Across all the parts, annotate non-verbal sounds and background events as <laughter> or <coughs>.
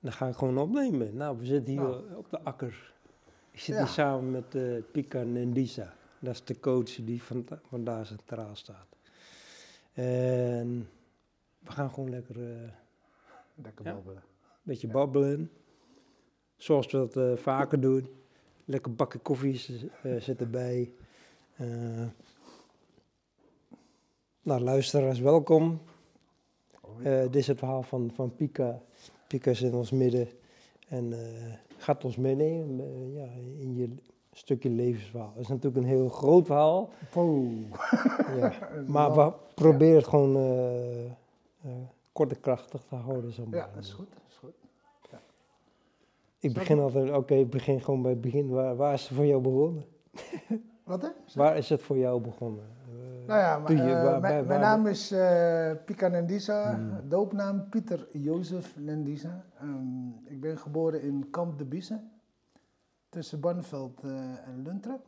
Dan ga ik gewoon opnemen. Nou, we zitten hier Nou. op de akker. Ik zit Ja. hier samen met eh Pika Nendisa. Dat is de coach die van, vandaag centraal staat. En we gaan gewoon lekker eh, een Lekker Ja. babbelen. beetje babbelen. Zoals we dat eh, vaker doen. Lekker bakken koffie eh zit erbij. Nou, luisteraars, welkom. Dit is het verhaal van, van Pika. Pika is in ons midden en eh, gaat ons meenemen eh, ja, in je stukje levensverhaal. Het is natuurlijk een heel groot verhaal, ja. <laughs> maar we proberen het gewoon eh, kort en krachtig te houden. Maar. Ja, dat is goed. Dat is goed. Ik begin altijd, oké, ik begin gewoon bij het begin. Waar, waar is het voor jou begonnen? Wat hè? Waar is het voor jou begonnen? Nou ja, maar, toen je- eh, mijn, bij- mijn waar- naam is eh Pika Nendisa, Hmm. doopnaam Pieter Jozef Nendisa. Ehm, ik ben geboren in Kamp de Biezen, tussen Barneveld eh, en Lunteren.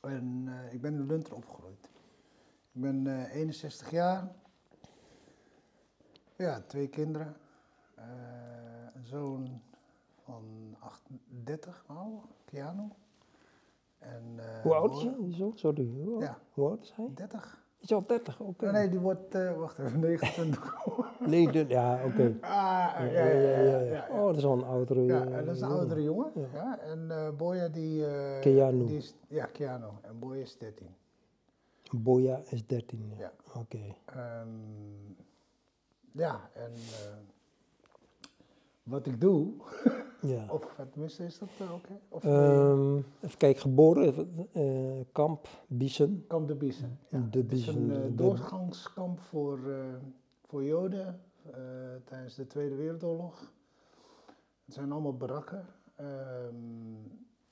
En ik ben in Lunteren opgegroeid. Ik ben eh, 61 jaar. Ja, twee kinderen. Een zoon van 38, nou, Keanu. En, eh, hoe oud is je? Zo, sorry. Hoe oud, Ja. hoe oud is hij? 30. Is hij al 30? Oké. Nee, die wordt, eh, wacht even, <laughs> 29. Nee, dit- ja, oké. ah, ja, Ja, ja, ja. ja, ja, Oh, dat is wel een oudere Ja, eh, en dat is een jongen. oudere jongen. Ja. Ja. En eh Boya die... eh, Keanu. Die is, ja, Keanu. En Boya is 13. Boya is 13. Ja. Ja. Oké. Ehm, ja, en wat ik doe, <laughs> Ja. of tenminste is dat eh, oké? Ehm, even kijken, geboren, eh, kamp, Biesen. Kamp de Biezen. Ja. De Het is een eh, doorgangskamp voor, voor Joden tijdens de Tweede Wereldoorlog. Het zijn allemaal barakken. Ehm,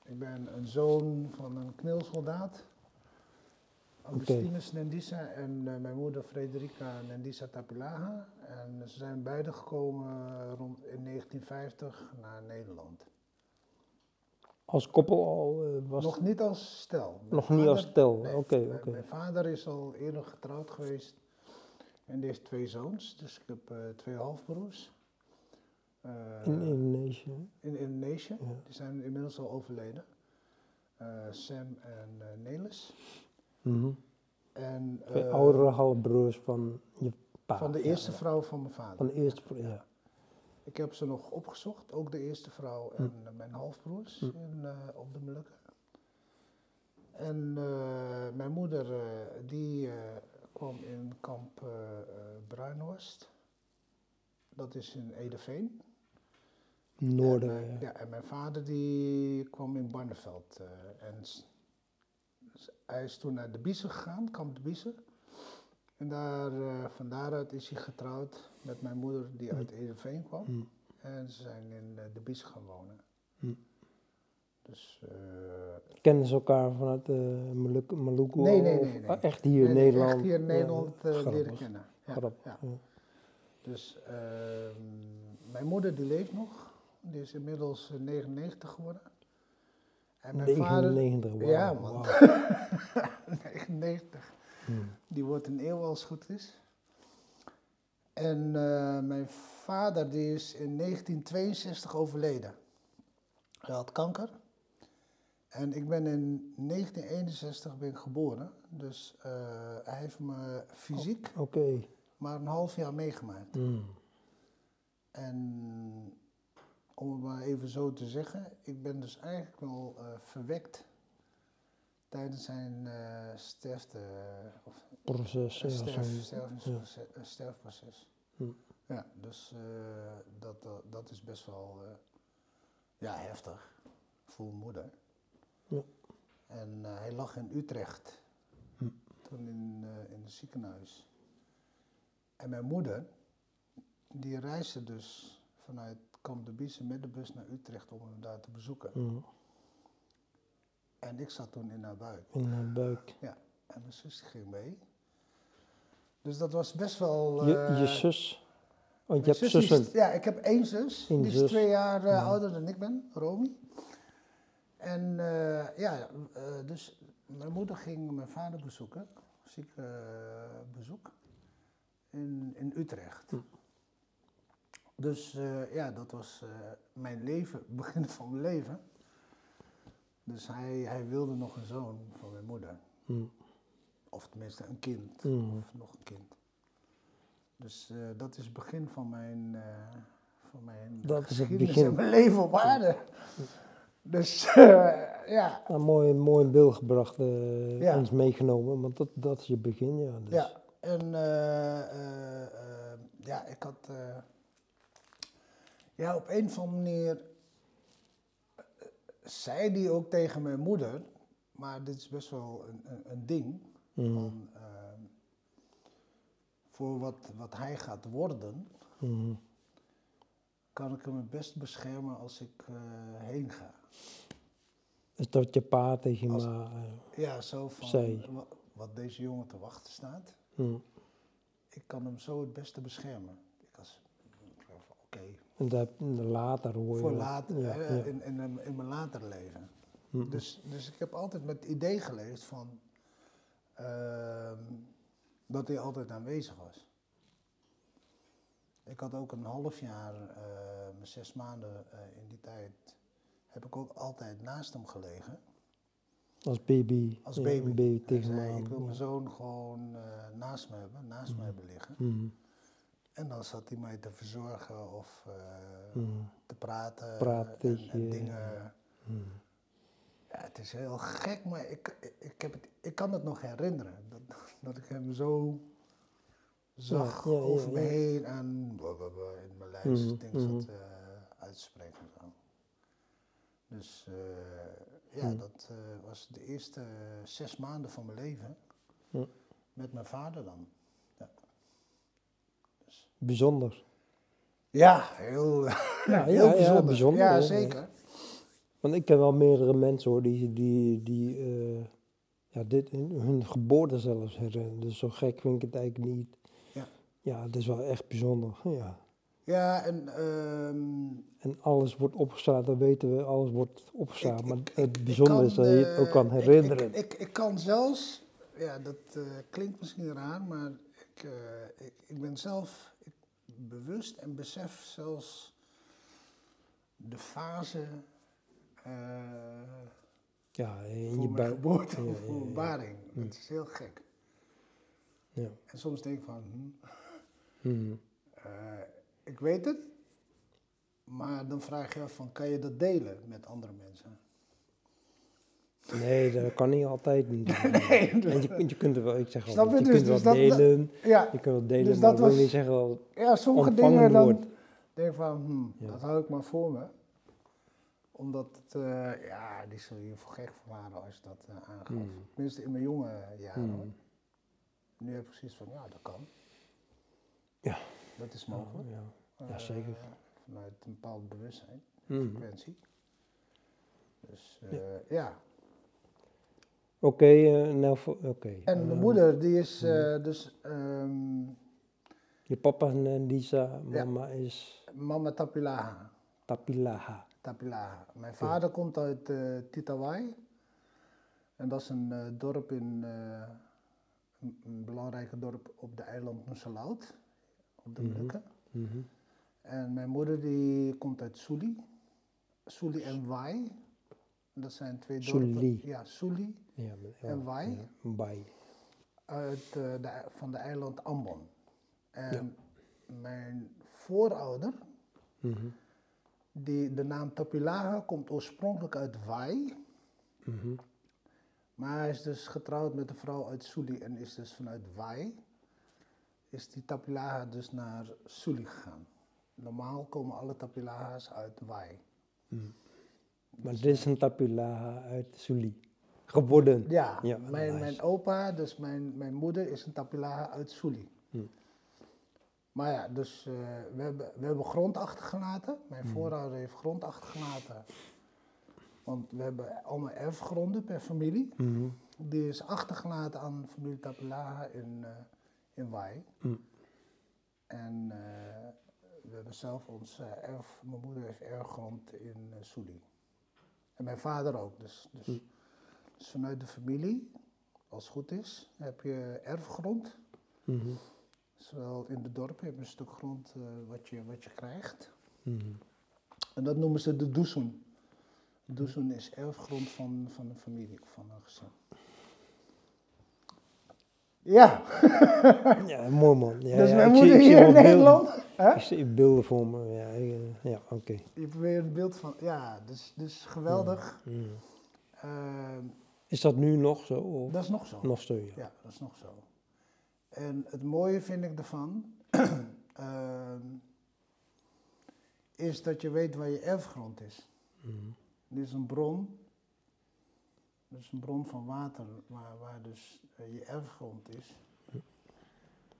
ik ben een zoon van een kneelsoldaat. Augustinus Nendisa en eh, mijn moeder Frederica Nendisa Tapilaga. En ze zijn beide gekomen rond in 1950 naar Nederland. Als koppel al eh, was Nog niet als stel. Mijn nog niet als stel. Nee, Oké, mijn- oké. Mijn vader is al eerder getrouwd geweest en die heeft twee zoons, dus ik heb eh, twee halfbroers. In Indonesië. in Indonesië, Ja. die zijn inmiddels al overleden. Sam en eh, Mhm. En, Twee eh, oudere halfbroers van je pa. Van de eerste ja. vrouw van mijn vader. Van de eerste vrouw, ja. Ik heb ze nog opgezocht, ook de eerste vrouw en eh, mijn halfbroers Hm. in, eh, op de Molukken. En mijn moeder, die kwam in kamp Bruinhorst. Dat is in Edeveen. Noorden. En, ja. ja, en mijn vader die kwam in Barneveld. en hij is toen naar de Biezen gegaan, kamp de Biezen. En daar, eh, van daaruit is hij getrouwd met mijn moeder die uit Edeveen kwam. Hm. En ze zijn in eh, de Biezen gaan wonen. Hm. Dus eh, Kennen ze elkaar vanuit uh, Maluku? Maluku Nee, nee, nee, nee. echt hier in nee, Nederland? echt hier in Nederland leren kennen. Ja, ja. ja. Dus ehm, mijn moeder die leeft nog. Die is inmiddels eh, 99 geworden. En mijn vader... 99, wauw, Ja, man. wauw. 99. Hm. Die wordt een eeuw als het goed is. En eh, mijn vader die is in 1962 overleden. Hij had kanker. En ik ben in 1961 ben ik geboren. Dus eh, hij heeft me fysiek maar een half jaar meegemaakt. Hm. En om het maar even zo te zeggen, ik ben dus eigenlijk wel eh, verwekt tijdens zijn eh sterfte, of Proces. Ja, sterf, zo'n- sterfproces. sterfproces. Hm. Ja, dus eh, dat, dat, dat is best wel eh, ja, heftig voor mijn moeder. Ja. En eh, hij lag in Utrecht, Hm. toen in, eh, in het ziekenhuis. En mijn moeder, die reisde dus vanuit Kamp de Biezen met de bus naar Utrecht om hem daar te bezoeken. En ik zat toen in haar buik. In de buik. En mijn zus ging mee. Dus dat was best wel... Je, eh, je zus. Want je hebt zussen. is- ja, ik heb één zus. Eén die is twee jaar eh, Ja. ouder dan ik ben, Romy. En eh, ja, dus mijn moeder ging mijn vader bezoeken, ziekenbezoek, in, in Utrecht. Hm. Dus eh, ja, dat was eh, mijn leven, het begin <laughs> van mijn leven. Dus hij, hij wilde nog een zoon van mijn moeder. Mm. Of tenminste een kind. Mm. Of nog een kind. Dus eh, dat is het begin van mijn, van mijn Dat is het begin. en mijn leven op aarde. <laughs> Dus ja, Nou, mooi, mooi in beeld gebracht, Ja. ons meegenomen, want dat, dat is je begin, ja. Dus, Ja, en ja, ik had. Ja, op een of andere manier. eh, zei die ook tegen mijn moeder. Maar dit is best wel een, een, een ding. Mhm. Van, ehm, voor wat, wat hij gaat worden. Mhm. kan ik hem het best beschermen als ik eh, heen ga. Dus dat je pa tegen ma... eh, Ja, zo van wat deze jongen te wachten staat. mm. Ik kan hem zo het beste beschermen. Oké, En dat later hoor je... voor later, Ja, ja. In, in, in mijn later leven. Mm. Dus, dus ik heb altijd met het idee geleefd van ehm, dat hij altijd aanwezig was. Ik had ook een half jaar, eh, mijn zes maanden eh, in die tijd, heb ik ook altijd naast hem gelegen. Als baby. Als ja, baby. een baby tegen zei, ik wil mijn ja. zoon gewoon eh, naast me hebben, naast me hebben liggen. Mhm. En dan zat hij mij te verzorgen of eh, Mhm. te praten. En, dingen. Mhm. Ja, het is heel gek, maar ik, ik, heb het, ik kan het nog herinneren. Dat, <laughs> dat ik hem zo zag Ja, ja, ja, over me heen en blablabla in mijn lijst Mhm, dingen zat eh, uit te spreken. en Zo. Dus eh, ja, dat eh, was de eerste zes maanden van mijn leven. Met mijn vader dan. Bijzonder. Ja, heel, <laughs> Ja, heel ja, ja, bijzonder. bijzonder, Ja, zeker. Want ik ken wel meerdere mensen hoor, die, die, die eh, ja, dit in hun geboorte zelfs herinneren. Dus zo gek vind ik het eigenlijk niet. Ja. Ja, het is wel echt bijzonder. Ja. Ja, en ehm, En alles wordt opgeslagen, dat weten we, alles wordt opgeslagen. Ik- maar ik- het bijzondere is dat je het ook eh, kan herinneren. Ik, ik, kan zelfs, ja, dat eh, klinkt misschien raar, maar ik, ik, ik ben zelf bewust en besef zelfs de fase eh, ja, in voor je mijn geboorte Ja, of ja, voor ja. baring. Dat is heel gek. Ja. En soms denk ik van, hm, Mhm. eh, ik weet het, maar dan vraag je af van, kan je dat delen met andere mensen? Nee, dat kan niet altijd. <laughs> Nee, en je, kunt- je kunt er wel, ik zeg Snap je, je? Dus- kunt dus wel dat- delen. Ja, je kunt wel delen, dus maar dat wil was- niet zeggen dat Ja, sommige dingen dan wordt. denk van, hm, Ja. dat hou ik maar voor me. Omdat het, eh, ja, die zul je voor gek verklaren als je dat eh, aangaf. Hmm. Tenminste in mijn jonge jaren. Hmm. Nu heb ik precies van, ja, dat kan. Ja. Dat is mogelijk. Ja, ja. Eh, zeker. vanuit een bepaald bewustzijn, frequentie. Dus ja. Oké, eh, nou, voor- oké. En Eh, mijn moeder, die is eh, dus ehm, Je papa en eh, Lisa, Ja. mama is mama Tapilaha. Tapilaha. Tapilaha. Mijn vader komt uit eh Titawai. En dat is een eh, dorp in, eh, een, een belangrijk dorp op de eiland Nusalaut, op de Mhm. Molukken. Mhm. En mijn moeder die komt uit Suli. Suli en Wai. Dat zijn twee dorpen. Suli. Ja, Suli Ja, En ja, Bai. uit eh, de, van de eiland Ambon. En mijn voorouder, Mhm. die, de naam Tapilaha komt oorspronkelijk uit Wai. Mhm. Maar hij is dus getrouwd met een vrouw uit Suli en is dus vanuit Wai, is die Tapilaha dus naar Suli gegaan. Normaal komen alle Tapilaha's uit Wai. Mhm. Maar dit is een Tapilaha uit Suli. Geworden. Ja, Ja, mijn, nice. mijn opa, dus mijn, mijn moeder, is een Tapilaha uit Suli. Hm. Maar ja, dus eh, we, hebben, we hebben grond achtergelaten. Mijn Hm. voorouder heeft grond achtergelaten. Want we hebben allemaal erfgronden per familie. Mhm. Die is achtergelaten aan familie Tapilaha in, eh in Wai. Hm. En eh, we hebben zelf ons erf, mijn moeder heeft erfgrond in Suli. En mijn vader ook. Dus, dus, Hm. Dus vanuit de familie, als het goed is, heb je erfgrond. Mhm. Zowel in de dorpen heb je een stuk grond eh, wat, je, wat je krijgt. Mhm. En dat noemen ze de doezoen. Doezoen is erfgrond van, van een familie of van een gezin. Ja, <laughs> Ja, mooi man. Ja, dus mijn zie- moeder zie hier in. Nederland. Hè? Ik zie beelden voor me. Ja, eh, ja oké. Je probeert een beeld van, ja, dus, dus geweldig. Mhm. Ehm, Is dat nu nog zo? Of dat is nog zo. nog zo? Ja. Ja, dat is nog zo. En het mooie vind ik ervan, <clears throat> ehm, is dat je weet waar je erfgrond is. Mhm. Dit is een bron, dus een bron van water waar, waar dus eh, je erfgrond is.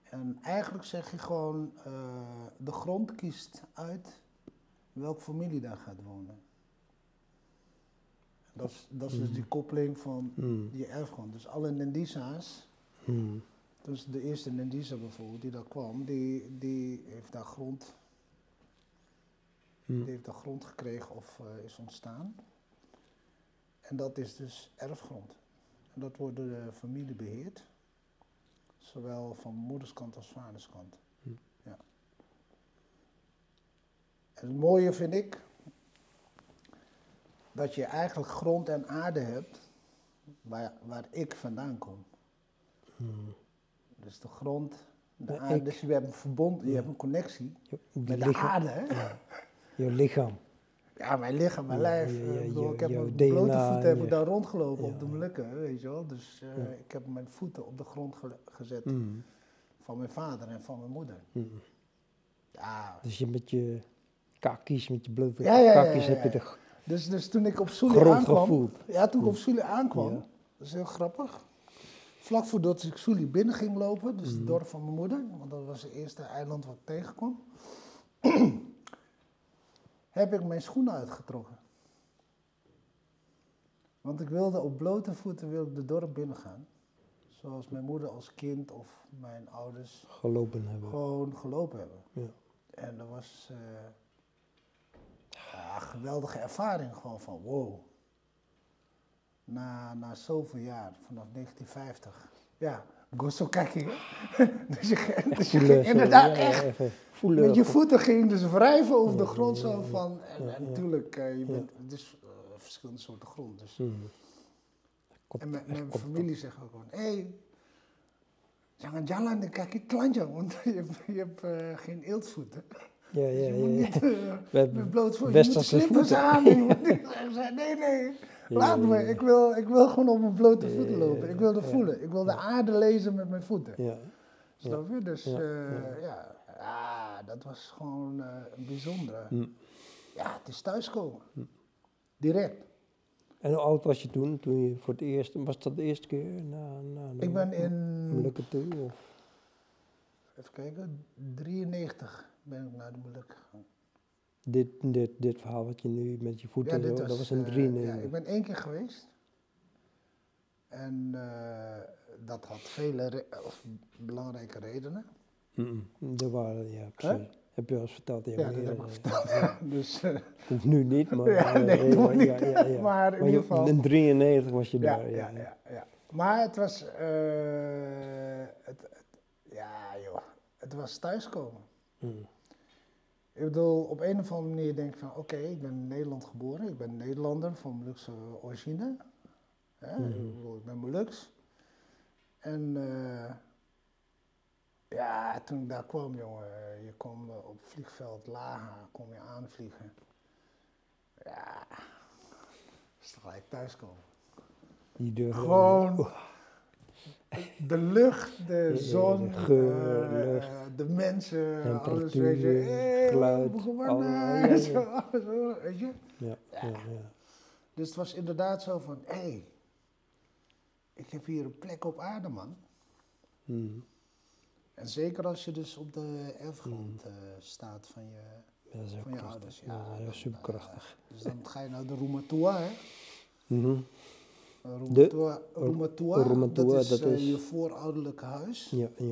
En eigenlijk zeg je gewoon, eh, de grond kiest uit welke familie daar gaat wonen. Dat is, dat is dus die koppeling van Mhm. je erfgrond. Dus alle Nendisa's, Mhm. dus de eerste Nendisa bijvoorbeeld die daar kwam, die, die heeft daar grond, die heeft daar grond gekregen of eh, is ontstaan. En dat is dus erfgrond. En dat wordt door de familie beheerd. Zowel van moederskant als vaderskant. Ja. En het mooie vind ik dat je eigenlijk grond en aarde hebt waar, waar ik vandaan kom. Mhm. Dus de grond, de Ja, aarde, ik. dus je hebt een verbond, je Ja. hebt een connectie Je, met de aarde. Hè? Je lichaam. <laughs> Ja, mijn lichaam, mijn Ja, lijf. ja, eh, ja, ik bedoel, je- ik heb jouw met blote DNA, voeten heb ik ja. daar rondgelopen op Ja. de Molukken, weet je wel. Dus eh, Ja. ik heb mijn voeten op de grond gezet Mhm. van mijn vader en van mijn moeder. Mhm. Ja, Dus je met je kakkies, met je blote Ja, ja, ja, kakkies ja, heb je ja. de dus, dus toen ik op grond aankwam, ja, toen ik op Soele aankwam, Ja. dat is heel grappig. Vlak voordat ik Soele binnen ging lopen, dus Mhm. het dorp van mijn moeder, want dat was het eerste eiland wat ik tegenkwam, <clears throat> heb ik mijn schoenen uitgetrokken. Want ik wilde op blote voeten wilde de dorp binnengaan. Zoals mijn moeder als kind of mijn ouders gelopen hebben. gewoon gelopen hebben. Ja. En dat was eh, ja, geweldige ervaring gewoon van wow. Na, na zoveel jaar, vanaf 1950. Ja, go zo kijken. <laughs> dus je, ging- dus je ging inderdaad echt met je voeten ging dus wrijven over de grond zo van. En, en natuurlijk, eh, je bent, het is eh, verschillende soorten grond. Dus. Komt En mijn, familie zegt ook gewoon, hé, hey, jangan jalan dan kijk je klantje, want <laughs> je hebt, je hebt eh, geen eeltvoeten. Ja, ja, Dus je ja. niet eh, met bloot voeten, je <laughs> moet slippers aan. Nee, nee, laat me, ik wil, ik wil gewoon op mijn blote voeten lopen. Ik wil ja. voelen, ik wil de aarde lezen met mijn voeten. Ja. Snap je? Dus Ja, eh, ja, ja, dat was gewoon eh, een bijzondere. Hm. Ja, het is thuiskomen. Direct. En hoe oud was je toen? Toen je voor het eerst, was dat de eerste keer na, na, Ik ben in, Molukken toe? Of? even kijken, 93 ben ik naar de Moluk gegaan. Dit, dit, dit verhaal wat je nu met je voeten, zo, dat was in eh, 93. ja, ik ben één keer geweest. En eh, dat had vele re- of belangrijke redenen. Mm, dat waren, ja, precies. Heb je al eens verteld? Ja, Ja, maar dat ja, heb ik ja. verteld. dus, eh, Hoeft nu niet, maar... Ja, eh, nee, ja, ja, ja, ja. <laughs> Maar in je- ieder geval- In 93 was je ja, daar, ja, ja, ja, Maar het was, eh, het, het- ja joh, het was thuiskomen. Mm, Ik bedoel, op een of andere manier denk ik van, oké, ik ben in Nederland geboren, ik ben Nederlander van Molukse origine. Hè? Mhm. ik, bedoel, ik ben Moluks. En eh, ja, toen ik daar kwam, jongen, je kwam op vliegveld Laha, kom je aanvliegen. Ja, is toch gelijk thuiskomen. Gewoon de lucht, de ja, zon, de geur, eh, lucht, eh, de mensen, alles weet je. Hey, geluid, ja, huis, ja. <laughs> alles hoor, weet je. Ja, ja, ja. Dus het was inderdaad zo van, hé, hey, ik heb hier een plek op aarde, man. Mm, En zeker als je dus op de erfgrond eh, staat van je, ja, dat is ook van je krachtig. ouders. Ja, Ja, heel dan, superkrachtig. eh, dus dan ga je naar de Rumatua, hè. Mhm. Rumatua, Rumatua, Rumatua, dat is, dat eh, is- je voorouderlijk huis. Ja, ja,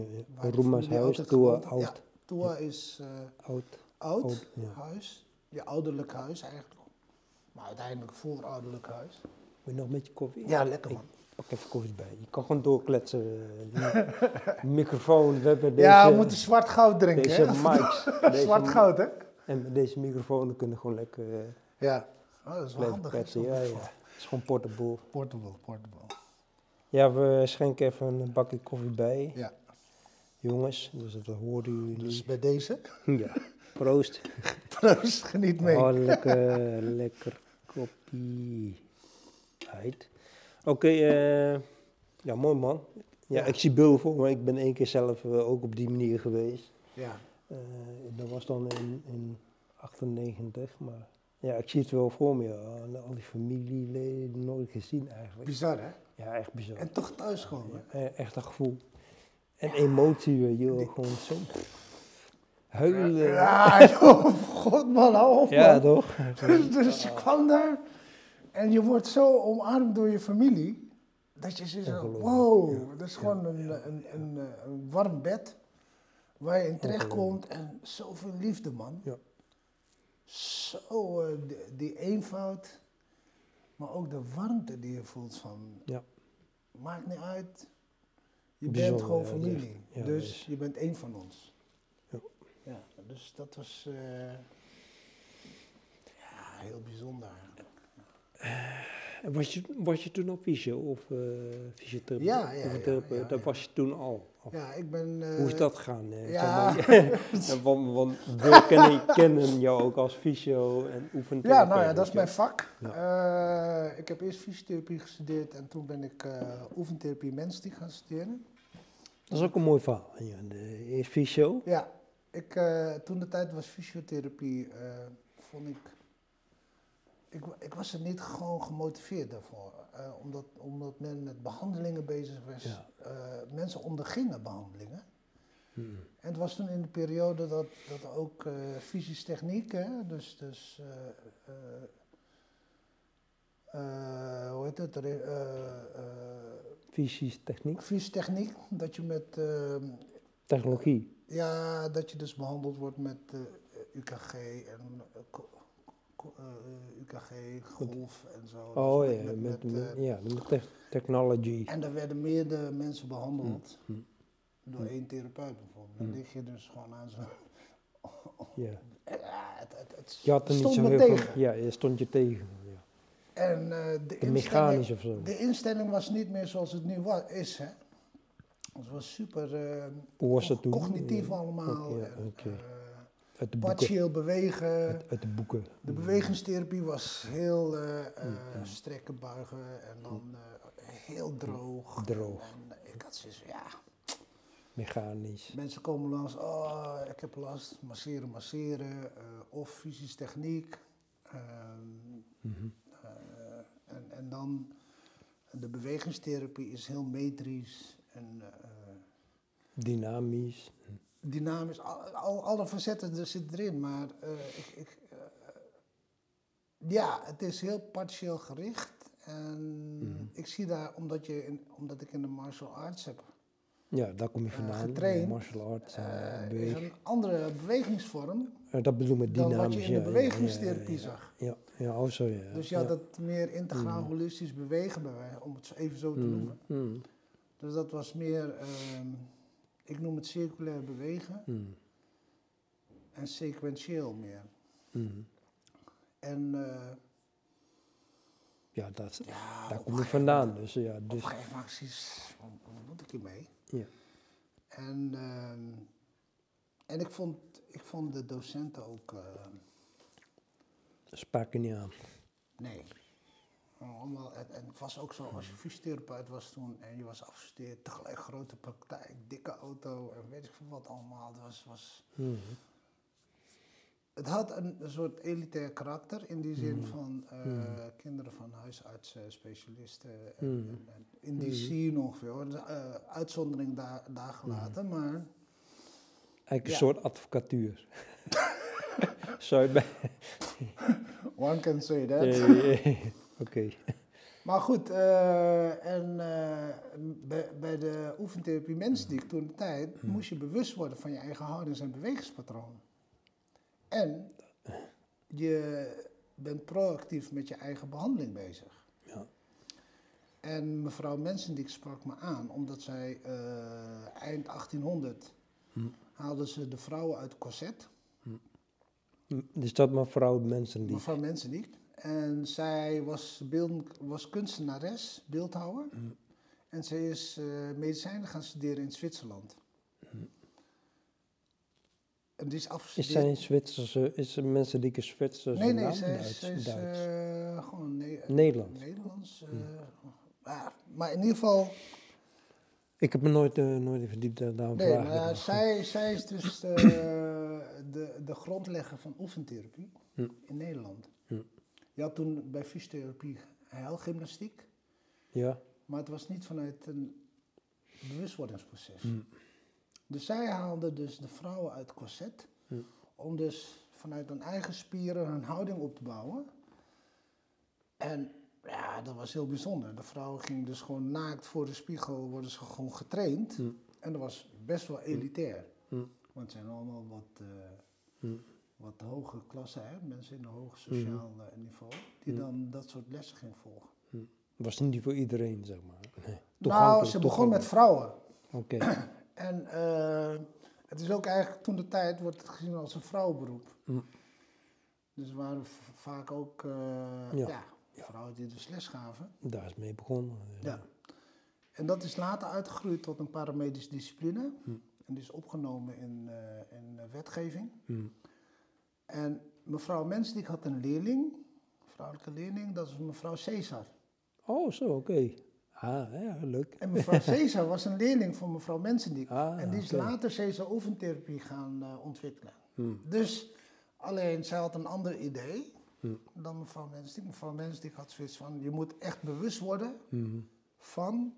ja. de huis. Ja, oud. Toa is eh, Oud. oud, Oud, ja. huis. Je ouderlijk huis eigenlijk. Maar uiteindelijk voorouderlijk huis. Wil je nog een beetje koffie? Ja, lekker Ik- man. Pak even koffie bij. Je kan gewoon doorkletsen. eh, <laughs> microfoon, we hebben deze, ja, we moeten zwart goud drinken. deze hè? mics. <laughs> Deze, zwart goud, hè? En deze microfoon kunnen gewoon lekker Ja. Oh, dat is wel handig. kletsen. Ja, ja. Het is gewoon portable. Portable, portable. Ja, we schenken even een bakje koffie bij. Ja. Jongens, dus dat hoorden jullie. Dus bij deze, <laughs> Ja, proost. <laughs> proost, geniet mee. Oh, <laughs> lekker, lekker koppie. Heid. Oké, eh, ja, mooi man. Ja, ik zie beelden voor me. Ik ben één keer zelf eh, ook op die manier geweest. Ja. Eh, dat was dan in, in 98, maar ja, ik zie het wel voor me. Al die familieleden nooit gezien eigenlijk. Bizar, hè? Ja, echt bizar. En toch. Ja, e- echt een gevoel. En emotie, weet je wel, gewoon zo huilen. Ja, joh, god man, hou op Ja, toch? Dus, dus je kwam daar en je wordt zo omarmd door je familie, dat je Ongelooflijk, wow, ja. dat is gewoon een, een, een, een, een warm bed waar je in terechtkomt en zoveel liefde man. Ja. Zo, eh, die, die eenvoud, maar ook de warmte die je voelt van, Ja. maakt niet uit, je Bijzonder, bent gewoon ja, familie. Ja, dus dus- je bent één van ons. Ja. Ja, dus dat was eh, ja, heel bijzonder eigenlijk. Was je, was je toen al fysio of eh fysiotherapeut? Ja, ja, Dat was je toen al? Of Ja, ik ben... eh, Hoe is dat gegaan? eh, <laughs> ja. want, want we kennen, kennen jou ook als fysio en oefentherapeut. Ja, nou ja, dat is mijn vak. Eh, ik heb eerst fysiotherapie gestudeerd en toen ben ik eh oefentherapie mensdiek gaan studeren. Dat is ook een mooi verhaal. Eerst fysio. Ja, ik, eh, toen de tijd was fysiotherapie, eh, vond ik, ik... Ik was er niet gewoon gemotiveerd daarvoor. eh, omdat, omdat men met behandelingen bezig was. Ja. Eh, mensen ondergingen behandelingen. Hmm. En het was toen in de periode dat, dat ook fysisch techniek, hè, dus, dus hoe heet het, eh, Fysisch techniek. fysisch techniek, dat je met, Technologie. ja, dat je dus behandeld wordt met UKG en eh, eh, UKG, golf en zo. Oh Dus ja, met- met, eh, ja, met tech- technology. en er werden meerdere mensen behandeld Hm. door één therapeut bijvoorbeeld. Dan lig je dus gewoon aan zo'n... <laughs> Ja. Ja, het, het, het Je had er niet zo heel veel... Ja, je stond je tegen. Ja. En eh, de, De mechanisch of zo. de instelling was niet meer zoals het nu wa- is. Hè? Het was super eh, was cognitief Ja. allemaal. Boeken. partieel bewegen. Uit, uit de boeken. De bewegingstherapie was heel eh, eh, Mm, mm. strekken, buigen en dan eh, heel droog. Droog. En ik had zoiets van, ja, Mechanisch. mensen komen langs, oh, ik heb last, masseren, masseren, of fysisch techniek. Ehm, Mhm. En, en dan de bewegingstherapie is heel metrisch en Dynamisch. Dynamisch. Al, al, alle facetten er zitten erin, maar eh, ik, ik, eh, ja, het is heel partieel gericht. En Mhm. ik zie daar, omdat, je in, omdat ik in de martial arts heb, Ja, daar kom je Eh, vandaan. getraind, Martial arts. is beweeg. een andere bewegingsvorm dat bedoel ik met dan dynamisch. wat je in de bewegingstherapie ja, ja, zag. Ja, ja, oh zo ja. Dus je had ja. het meer integraal Mhm. holistisch bewegen bij mij, om het even zo te Mhm, noemen. Dus dat was meer, ehm, ik noem het circulair bewegen mhm, en sequentieel meer. mhm. En eh, Ja, dat, ja, daar op kom gegeven vandaan. Dus ja, Op dus, een gegeven moment precies, wat, moet ik hiermee? Ja. En, ehm, en ik, vond, ik vond de docenten ook, eh, sprak er niet aan. nee. Allemaal, en, en het was ook zo, als je fysiotherapeut was toen en je was afgestudeerd, tegelijk grote praktijk, dikke auto en weet ik veel wat allemaal. Het was, was Mhm. Het had een, een soort elitair karakter in die zin Mhm. van eh, Mhm. kinderen van huisartsen, specialisten. En, Mhm. en- en in die Mhm. scene ongeveer hoor. De, eh, uitzondering daar, daar gelaten, maar Eigenlijk een Ja. soort advocatuur. <laughs> <laughs> One can say that. Oké. Maar goed, eh, en eh, bij, bij de oefentherapie mensdiek toen de tijd Mhm. moest je bewust worden van je eigen houdings- en bewegingspatroon. En je bent proactief met je eigen behandeling bezig. Ja. En mevrouw Mensendijk sprak me aan, omdat zij eh, eind 1800 Hm. haalden ze de vrouwen uit corset. Dus dat mevrouw mensen die. Mevrouw Mensendijk. En zij was, beeld, was kunstenares, beeldhouwer. Hm. En ze is eh, medicijnen gaan studeren in Zwitserland. En die is Is afgestudeerd. zij een Zwitserse, is een mensen die Zwitserse nee, nee, zij is, Duits, zij is eh, gewoon ne Nederlands. Nederlands. eh, ja, maar in ieder geval, Ik heb me nooit, nooit verdiept, daar- daarom nee, vraag ik maar zij, zij is dus de, de, de grondlegger van oefentherapie Hm. in Nederland. Je had toen bij fysiotherapie heilgymnastiek, Ja, maar het was niet vanuit een bewustwordingsproces. Hm. Dus zij haalde dus de vrouwen uit corset Hm. om dus vanuit hun eigen spieren hun houding op te bouwen. En ja, dat was heel bijzonder. De vrouwen gingen dus gewoon naakt voor de spiegel, worden ze gewoon getraind. Hm. En dat was best wel elitair. Want het zijn allemaal wat, eh. Wat hoge klassen, hè? mensen in een hoog sociaal eh, niveau, die Hm. dan dat soort lessen gingen volgen. was niet voor iedereen, zeg maar. Nee. Nou, ze begon met vrouwen. Oké. <clears throat> En eh, het is ook eigenlijk toen de tijd wordt het gezien als een vrouwenberoep. Hm. Dus er waren vaak ook eh, Ja. ja. vrouwen die dus les gaven. Daar is mee begonnen. Ja. En dat is later uitgegroeid tot een paramedische discipline. En die is opgenomen in, eh, in wetgeving. En mevrouw Mensdijk had een leerling, een vrouwelijke leerling, dat is mevrouw Caesar. Oh, zo, oké. Ah, ja, leuk. En mevrouw <laughs> Caesar was een leerling van mevrouw Mensendijk. Ah, en die is later Caesar oefentherapie gaan eh, ontwikkelen. Hm. Dus alleen zij had een ander idee Hm. dan mevrouw Mensendijk. Mevrouw Mensendijk had zoiets van, je moet echt bewust worden Hm. van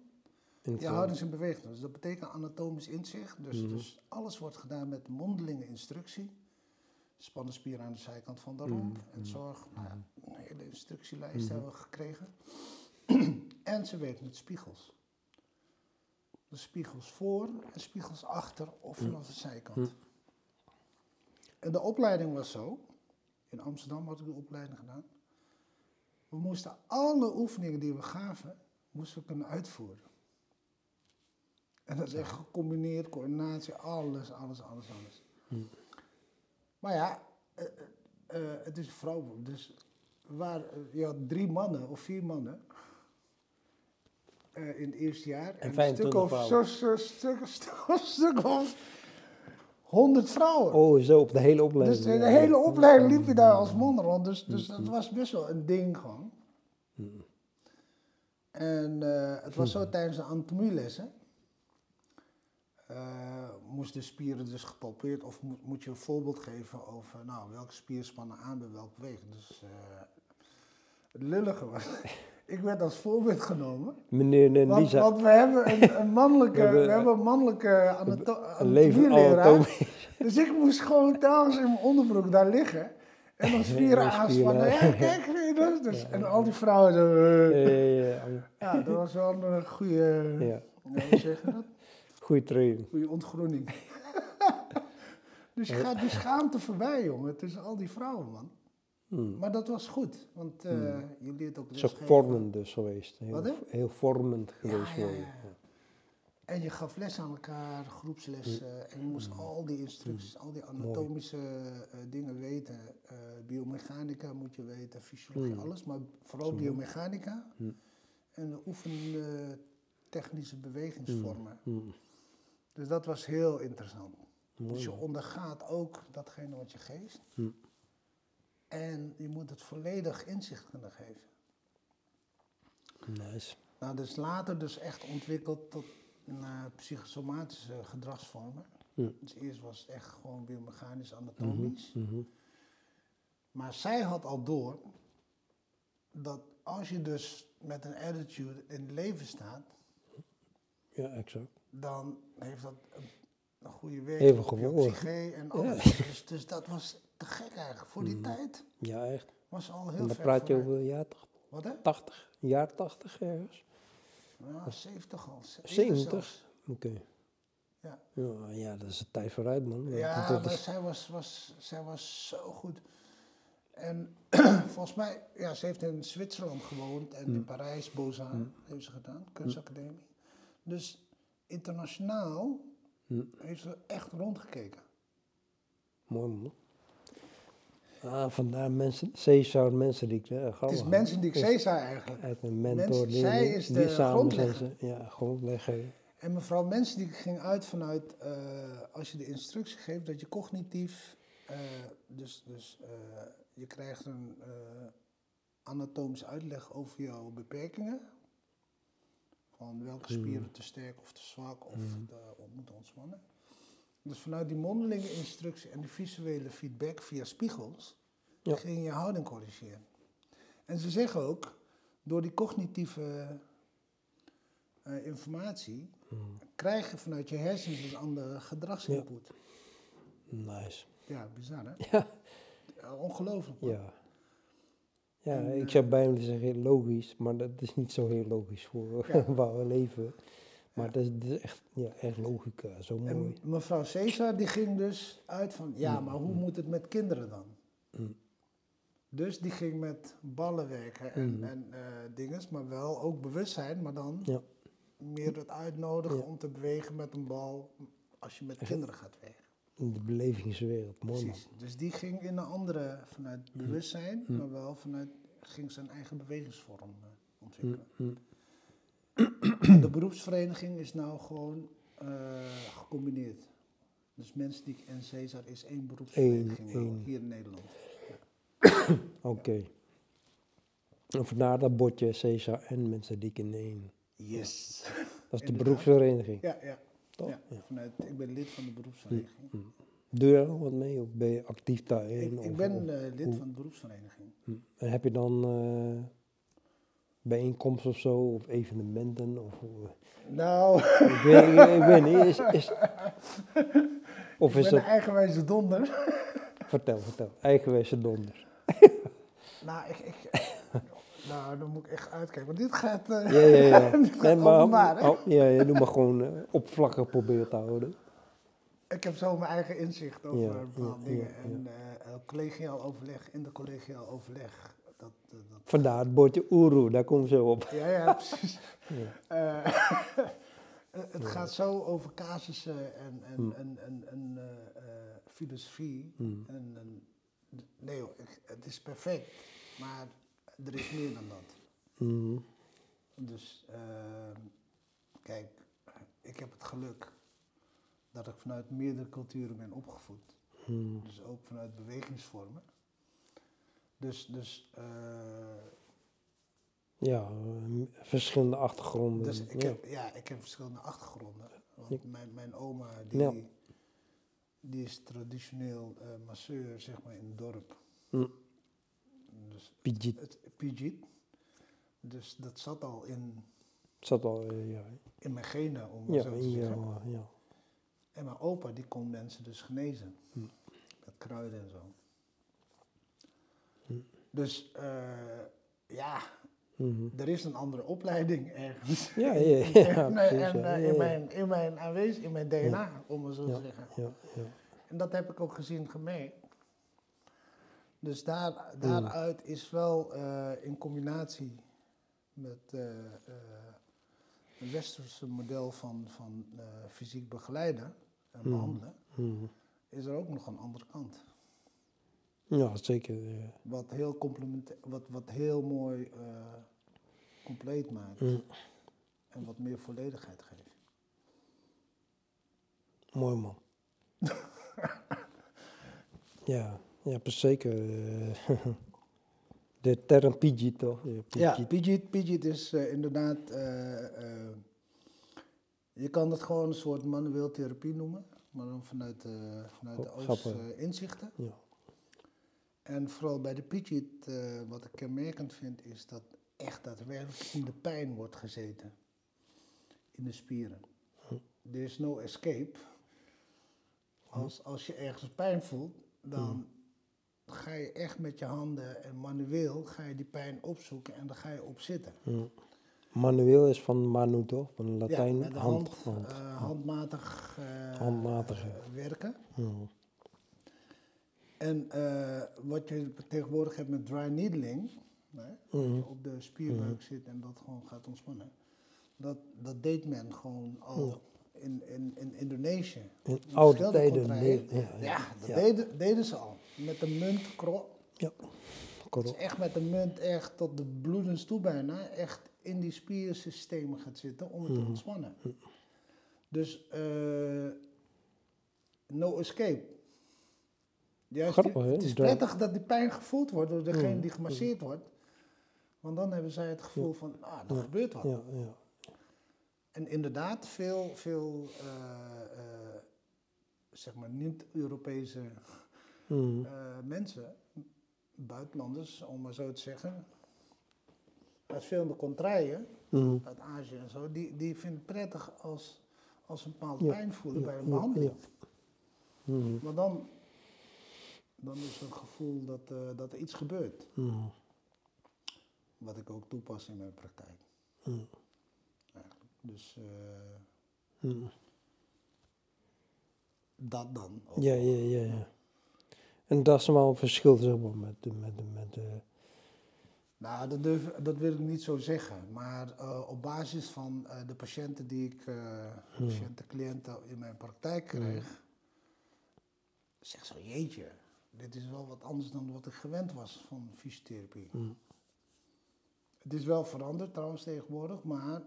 je houdings- en bewegingen. Dus dat betekent anatomisch inzicht. Dus, dus alles wordt gedaan met mondelinge instructie. Span de spier aan de zijkant van de romp. Mhm. En zorg, nou ja, een hele instructielijst hebben we gekregen. <clears throat> en ze werkt met spiegels. Dus spiegels voor en spiegels achter of vanaf de zijkant. Mhm. En de opleiding was zo. In Amsterdam had ik de opleiding gedaan. We moesten alle oefeningen die we gaven, moesten we kunnen uitvoeren. En dat is echt gecombineerd, coördinatie, alles, alles, alles, alles. Maar ja, eh, eh, eh, het is een vrouwenberoep. Dus waar, je had drie mannen of vier mannen in het eerste jaar. een 25 stuk of, zo, zo, stuk, stuk, <laughs> stuk of 100 vrouwen. Oh, zo, op de hele opleiding. Dus de, hele opleiding liep je daar als man rond. Dus, dus dat was best wel een ding gewoon. Hm. En het was zo tijdens de anatomielessen. eh moesten de spieren dus gepalpeerd of moet, moet je een voorbeeld geven over nou, welke spier spannen aan bij welke beweging. Dus eh, het lullige was, <laughs> ik werd als voorbeeld genomen. Meneer en Want, Lisa, want we hebben een, een mannelijke, <laughs> We hebben- we hebben een mannelijke anatomieleraar. <laughs> Dus ik moest gewoon telkens in mijn onderbroek daar liggen. En dan spieren aanspannen. Ja, kijk, dat? Dus, en al die vrouwen zo... eh. Eh, ja, Ja, dat was wel een goede... ja. Ja, hoe zeg je dat? Goeie training. Goede ontgroening. <laughs> dus je gaat die schaamte voorbij, jongen, tussen al die vrouwen, man. Hm. Maar dat was goed, want eh, je leert ook Het is lesgeven. vormend dus geweest. Heel, Wat, heel vormend geweest ja, ja. En je gaf les aan elkaar, groepslessen. En je moest al die instructies, al die anatomische eh, dingen weten. Eh, biomechanica moet je weten, fysiologie, Mm. alles. Maar vooral biomechanica. En de oefen eh, technische bewegingsvormen. Dus dat was heel interessant. Mooi, Dus je ondergaat ook datgene wat je geeft. Hm. En je moet het volledig inzicht kunnen geven. Nice. Nou, is later dus echt ontwikkeld tot uh, psychosomatische gedragsvormen. Hm. Dus eerst was het echt gewoon biomechanisch, anatomisch. Mhm. Maar zij had al door dat als je dus met een attitude in het leven staat, Ja, exact. Dan heeft dat een, een goede werking op je psyche en alles. Dus, dus dat was te gek eigenlijk. Voor die Mhm. tijd Ja, echt. was al heel En dan praat je over jaar Wat hè? 80, jaar 80 ergens. Ja, 70 al. 70? zelfs. Oké. Ja. Ja, ja, dat is een tijd vooruit, man. Ja, dat maar is, zij was, was, zij was zo goed. En <clears throat> volgens mij, ja, ze heeft in Zwitserland gewoond en in Parijs, Beaux-Arts heeft ze gedaan, kunstacademie. Dus internationaal heeft ze echt rondgekeken. Mooi man. Ah, vandaar mensen, Cesar Mensendiek. hè, Het grappig, is hè? mensen die ik Cesar eigenlijk. Uit een mentor. Mensen- die- zij die- is die de grondlegger. ze- Ja, grondlegger. En mevrouw Mensen die ging uit vanuit, eh, als je de instructie geeft, dat je cognitief, eh, dus, dus eh, je krijgt een eh, anatomische uitleg over jouw beperkingen. Van welke spieren te sterk of te zwak of eh, op moeten ontspannen. Dus vanuit die mondelinge instructie en die visuele feedback via spiegels, Ja. ging je je houding corrigeren. En ze zeggen ook, door die cognitieve eh, informatie, krijg je vanuit je hersens een andere gedragsinput. Nice. Ja, bizar hè? Ja. Ja, ongelooflijk. Ja. Ja, En, ik eh, zou bijna zeggen logisch, maar dat is niet zo heel logisch voor Ja. <laughs> waar we leven. Maar dat is, dat is echt, ja, echt logica, zo mooi. En mevrouw Cesar die ging dus uit van, ja, maar hoe moet het met kinderen dan? Mm. Dus die ging met ballen werken en, en eh dinges, maar wel ook bewustzijn, maar dan Ja. meer het uitnodigen om te bewegen met een bal als je met kinderen gaat werken. In de belevingswereld, mooi. Precies. Dus die ging in een andere, vanuit bewustzijn, maar wel vanuit, ging zijn eigen bewegingsvorm eh, ontwikkelen. Mm. <clears throat> De beroepsvereniging is nou gewoon eh, gecombineerd. Dus Mensdiek en Cesar is één beroepsvereniging nou, één. hier in Nederland. <clears throat> Oké. En vandaar dat bordje Cesar en mensen die in één. Yes. Dat is de <laughs> beroepsvereniging. Ja, ja. Toch? ja. Ja. Vanuit, ik ben lid van de beroepsvereniging. Doe je er wat mee of ben je actief daarin? Ik, ik ben of- eh, lid van de beroepsvereniging. Hm. En heb je dan eh bijeenkomsten of zo, of evenementen? Of, hoe- Nou, ik, weet, ik, weet niet, is, is, <laughs> of ik is ben dat, eigenwijze donder. vertel, vertel, eigenwijze donder. <laughs> nou, ik, ik, nou, dan moet ik echt uitkijken. Want dit gaat, eh, Ja, ja, ja. <laughs> dit gaat Nee, maar, openbaar, oh, ja, ja, doe maar gewoon eh, oppervlakkig proberen te houden. Ik heb zo mijn eigen inzicht over Ja, bepaalde ja, dingen. ja, En eh, eh, collegiaal overleg, in de collegiaal overleg. Dat, dat, dat- Vandaar het bordje Oeroe, daar kom zo op. ja, ja, <laughs> precies. Eh, <laughs> het gaat zo over casussen en, en, Hmm. en, en, en eh, eh, filosofie. Hmm. En, en, nee joh, het is perfect. Maar er is meer dan dat. Mhm. Dus ehm, kijk, ik heb het geluk dat ik vanuit meerdere culturen ben opgevoed. Mhm. Dus ook vanuit bewegingsvormen. Dus, dus, eh, Ja, verschillende achtergronden. dus ik, ja. heb, ja, ik heb verschillende achtergronden. Want Ja. mijn, mijn oma, die, Ja. die is traditioneel eh, masseur, zeg maar, in het dorp. Hm. Dus het. Dus dat zat al in, zat al, eh, ja, in mijn genen, om ja, zo te zeggen. eh, ja. En mijn opa, die kon mensen dus genezen. Hm. Met kruiden en zo. Hm. Dus, eh, ja, Mhm. er is een andere opleiding ergens. Ja, ja, <laughs> ja, en, precies, in, mijn, in mijn aanwezig, in mijn DNA, om het zo te zeggen. ja, ja. En dat heb ik ook gezien, gemerkt. Dus daar, Mm. daaruit is wel eh, in combinatie met eh, eh, een westerse model van, van fysiek begeleiden en Mm. behandelen, Mhm. is er ook nog een andere kant. Ja, zeker. eh. Wat heel, wat, wat heel mooi eh, compleet maakt Mhm. en wat meer volledigheid geeft. Mooi man. <laughs> ja, ja, zeker. eh, <laughs> de term Pidgit toch? Ja, Pidgit. Is eh, inderdaad, eh, eh, je kan het gewoon een soort manueel therapie noemen, maar dan vanuit, de vanuit de Oh, grappig. Oost inzichten. Ja. En vooral bij de Pidgit, eh, wat ik kenmerkend vind, is dat echt daadwerkelijk in de pijn wordt gezeten. In de spieren. Er is no escape. Als, als je ergens pijn voelt, dan ga je echt met je handen en manueel ga je die pijn opzoeken en dan ga je op zitten. Mhm. Manueel is van Manu toch? Van Latijn. ja, met de hand. eh, handmatig eh, Handmatig, werken. Ja. En eh, wat je tegenwoordig hebt met dry needling, hè, dat je op de spierbuik zit en dat gewoon gaat ontspannen. Dat, dat deed men gewoon al in, in, in Indonesië. In oude tijden. nee, ja, Ja, ja, dat ja. Deden, deden ze al. Met de munt, kro- Ja, klopt. is echt met de munt echt tot de bloedens toe bijna, echt in die spiersystemen gaat zitten om het te ontspannen. Dus eh, no escape. Juist Grappig, het is prettig dat die pijn gevoeld wordt door degene Mhm. die gemasseerd wordt. Want dan hebben zij het gevoel van, ah, er gebeurt wat. Ja, ja. En inderdaad, veel, veel eh, eh, zeg maar niet-Europese eh, mensen, buitenlanders om maar zo te zeggen, uit verschillende contraien, Mhm. uit Azië en zo, die, die vinden het prettig als, als ze een bepaald Ja, pijn voelen ja, bij een ja, behandeling. Mhm. Maar dan, dan is er een gevoel dat, eh, dat er iets gebeurt, Mhm. wat ik ook toepas in mijn praktijk. Dus eh, dat dan. ook Ja, ja, ja, ja. En dat is wel een verschil, zeg maar, met de, met de, met de, Nou, dat, durf, dat wil ik niet zo zeggen. Maar eh, op basis van eh, de patiënten die ik, eh patiënten, cliënten in mijn praktijk krijg, zeg zo, jeetje, dit is wel wat anders dan wat ik gewend was van fysiotherapie. Mm. Het is wel veranderd trouwens tegenwoordig, maar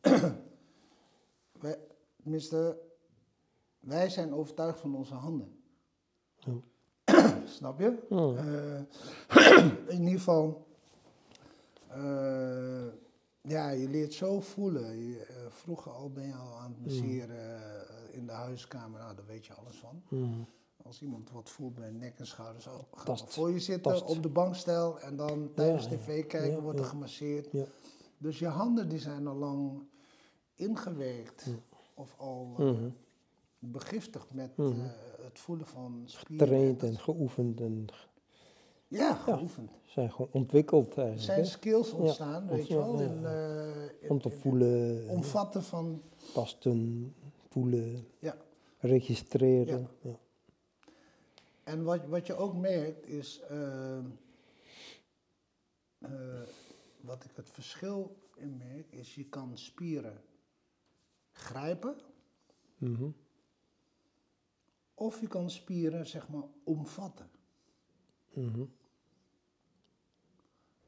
<clears throat> wij, tenminste, wij zijn overtuigd van onze handen. Snap je? Mm. Eh, <clears throat> in ieder geval, eh, ja, je leert zo voelen. Je, eh, vroeger al ben je al aan het masseren eh, in de huiskamer, nou, daar weet je alles van. Mhm. Als iemand wat voelt bij nek en schouders, oh, ga Tast. maar voor je zitten op de bankstel en dan tijdens ja. tv kijken Ja, wordt er ja. gemasseerd. Ja. Dus je handen die zijn al lang ingewerkt of al Mhm. begiftigd met Mhm. Het voelen van spieren. Getraind en geoefend en Ja, geoefend. zijn gewoon ontwikkeld Er eigenlijk. zijn hè? skills ontstaan, weet je wel, in, eh, in- Om te voelen, omvatten van, tasten, voelen, ja. registreren. Ja. En wat, wat je ook merkt is, eh, eh, wat ik het verschil in merk, is je kan spieren grijpen Mhm. Of je kan spieren, zeg maar, omvatten. Mhm.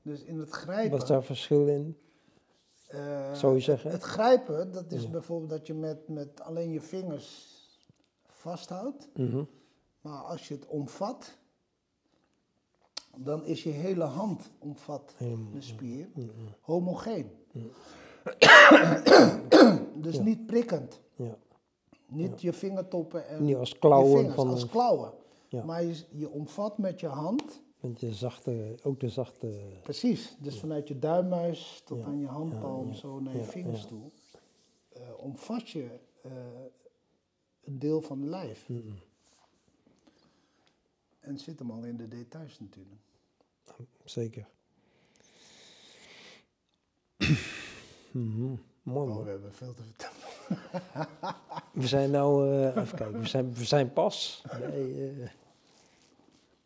Dus in het grijpen... Wat is daar verschil in? eh, Zou je zeggen? Het grijpen, dat is Ja. bijvoorbeeld dat je met, met alleen je vingers vasthoudt. Mhm. Maar als je het omvat, dan is je hele hand omvat Helemaal, de spier Mhm. homogeen. <coughs> dus Ja. niet prikkend. Ja. Niet je vingertoppen en Niet als je klauwen vingers van als klauwen. Maar je, je omvat met je hand, Met je zachte, ook de zachte. precies. Dus vanuit je duimmuis tot aan je handpalm, zo naar je vingers toe. eh, omvat je eh, een deel van het lijf. En zit hem al in de details natuurlijk. Zeker. <coughs> Mhm. Mooi Oh, man. we hebben veel te vertellen. <laughs> We zijn nou, eh, even kijken, we zijn, we zijn pas bij, eh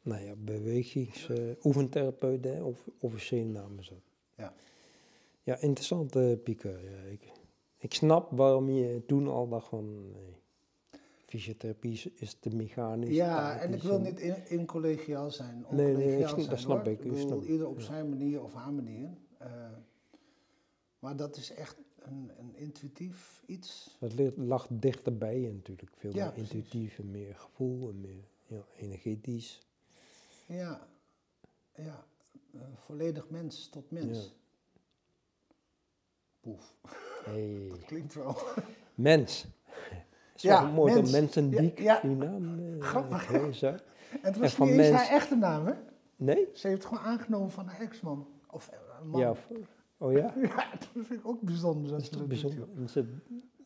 nou ja, bewegings, oefentherapeut, hè, of officiële naam is dat. Ja. Ja, interessant, Pieker. Ja, ik, ik snap waarom je toen al dacht van, nee, fysiotherapie is, te mechanisch. Ja, en ik wil niet in, in collegiaal zijn. Nee, nee, ik zijn, dat snap hoor. ik, ik bedoel, snap- ieder op ja. zijn manier of haar manier. Maar dat is echt een, een intuïtief iets. Het ligt- lag dichterbij je natuurlijk, veel Ja, meer precies. intuïtief en meer gevoel en meer ja, energetisch. Ja, ja. eh, volledig mens tot mens. Ja. Poef, Hey. <laughs> dat klinkt wel. Mens. Is Ja, wel mooi mens. dat mensen die, ja. die naam eh, Grappig. En het was van niet eens mens- haar echte naam, hè? Nee? Ze heeft het gewoon aangenomen van haar ex-man. Of eh, een man. Ja. of- Oh ja? <laughs> Ja, dat vind ik ook bijzonder. Dat Dat is ze toch bijzonder. doet, Dat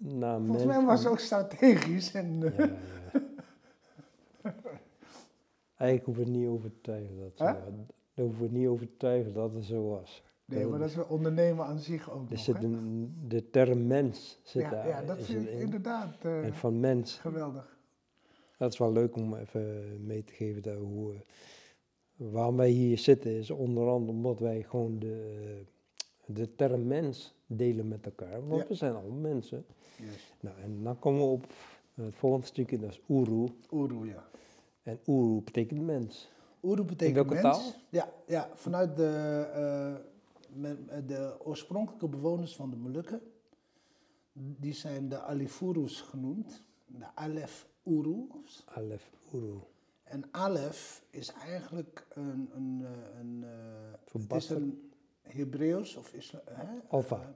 joh. Volgens mij was het ook strategisch. En, Ja, ja. <laughs> Eigenlijk hoeven we het niet over te twijfelen dat. Daar hoeven we het niet over te twijfelen dat het zo was. nee, maar dat is ondernemen aan zich ook Er nog, zit een, de term mens zit ja, daar. ja, dat vind ik inderdaad eh, En van mens. geweldig. Dat is wel leuk om even mee te geven dat hoe, eh, waarom wij hier zitten is onder andere omdat wij gewoon de, de term mens delen met elkaar. Want Ja. we zijn allemaal mensen. Yes. Nou, en dan komen we op het volgende stukje, dat is Uru. Uru, ja. En Uru betekent mens. Uru betekent welke mens. taal? Ja, ja vanuit de, eh, de oorspronkelijke bewoners van de Molukken. Die zijn de Alifurus genoemd. De Alef Urus. Alef Uru. En Alef is eigenlijk een... een, eh, een eh, het is Verbasterd. een Hebreeuws of isla, hè? Alpha.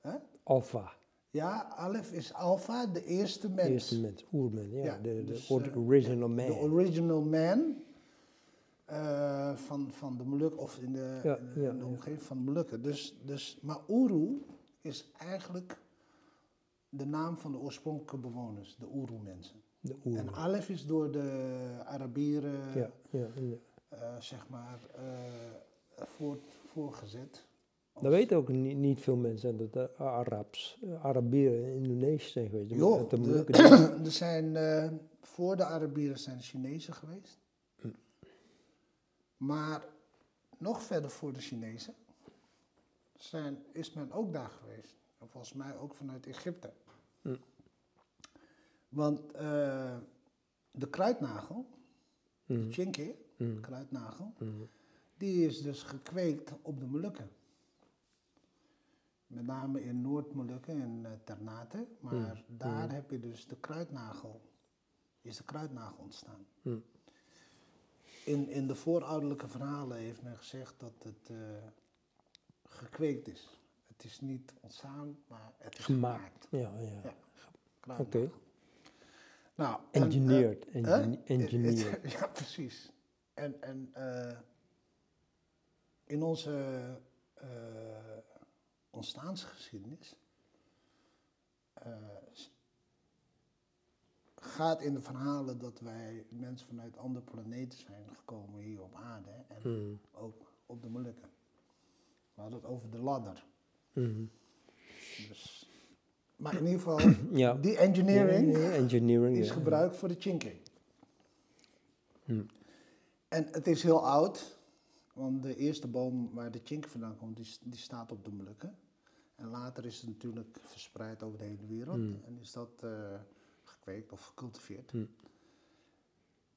Eh? Alpha. Ja, Alef is alpha, de eerste mens. Eerste mens. Oermens. Ja, Ja, de, de dus, eh, original man. De original man eh, van, van de Molukken, of in de, Ja, in de, ja, in de ja. omgeving van de Molukken. Dus, dus, maar Uru is eigenlijk de naam van de oorspronkelijke bewoners, de Uru-mensen. de Uru. En Alef is door de Arabieren, ja, ja, ja. eh, zeg maar, eh, voor, voorgezet. Dat weten ook niet, niet veel mensen, dat de Arabs, eh, Arabieren in Indonesië zijn geweest. Jo, de de- <clears throat> er zijn, eh, voor de Arabieren zijn de Chinezen geweest. Hm. Maar nog verder voor de Chinezen zijn, is men ook daar geweest. En volgens mij ook vanuit Egypte. Hm. Want eh, de kruidnagel, de Mhm, chinke, mhm, kruidnagel. Die is dus gekweekt op de Molukken. Met name in Noord-Molukken en eh, Ternate. Maar Mm, daar mm. heb je dus de kruidnagel. Is de kruidnagel ontstaan. Mm. In, in de voorouderlijke verhalen heeft men gezegd dat het eh, gekweekt is. Het is niet ontstaan, maar het is gemaakt. Gemaakt. Ja, ja. Ja. Oké. Nou, en, eh, <laughs> Engineered. Engine- Engineered. Ja, precies. En, en eh, in onze eh, ontstaansgeschiedenis eh, gaat in de verhalen dat wij mensen vanuit andere planeten zijn gekomen hier op aarde en Mhm, ook op de Molukken. We hadden het over de ladder. mhm. Dus, maar in ieder geval, <clears throat> Ja. die engineering Ja, engineering. is ja. gebruikt voor de chinke. Hm. En het is heel oud, want de eerste boom waar de chink vandaan komt, die, die staat op de Molukken. En later is het natuurlijk verspreid over de hele wereld Hm. en is dat eh, gekweekt of gecultiveerd. Hm.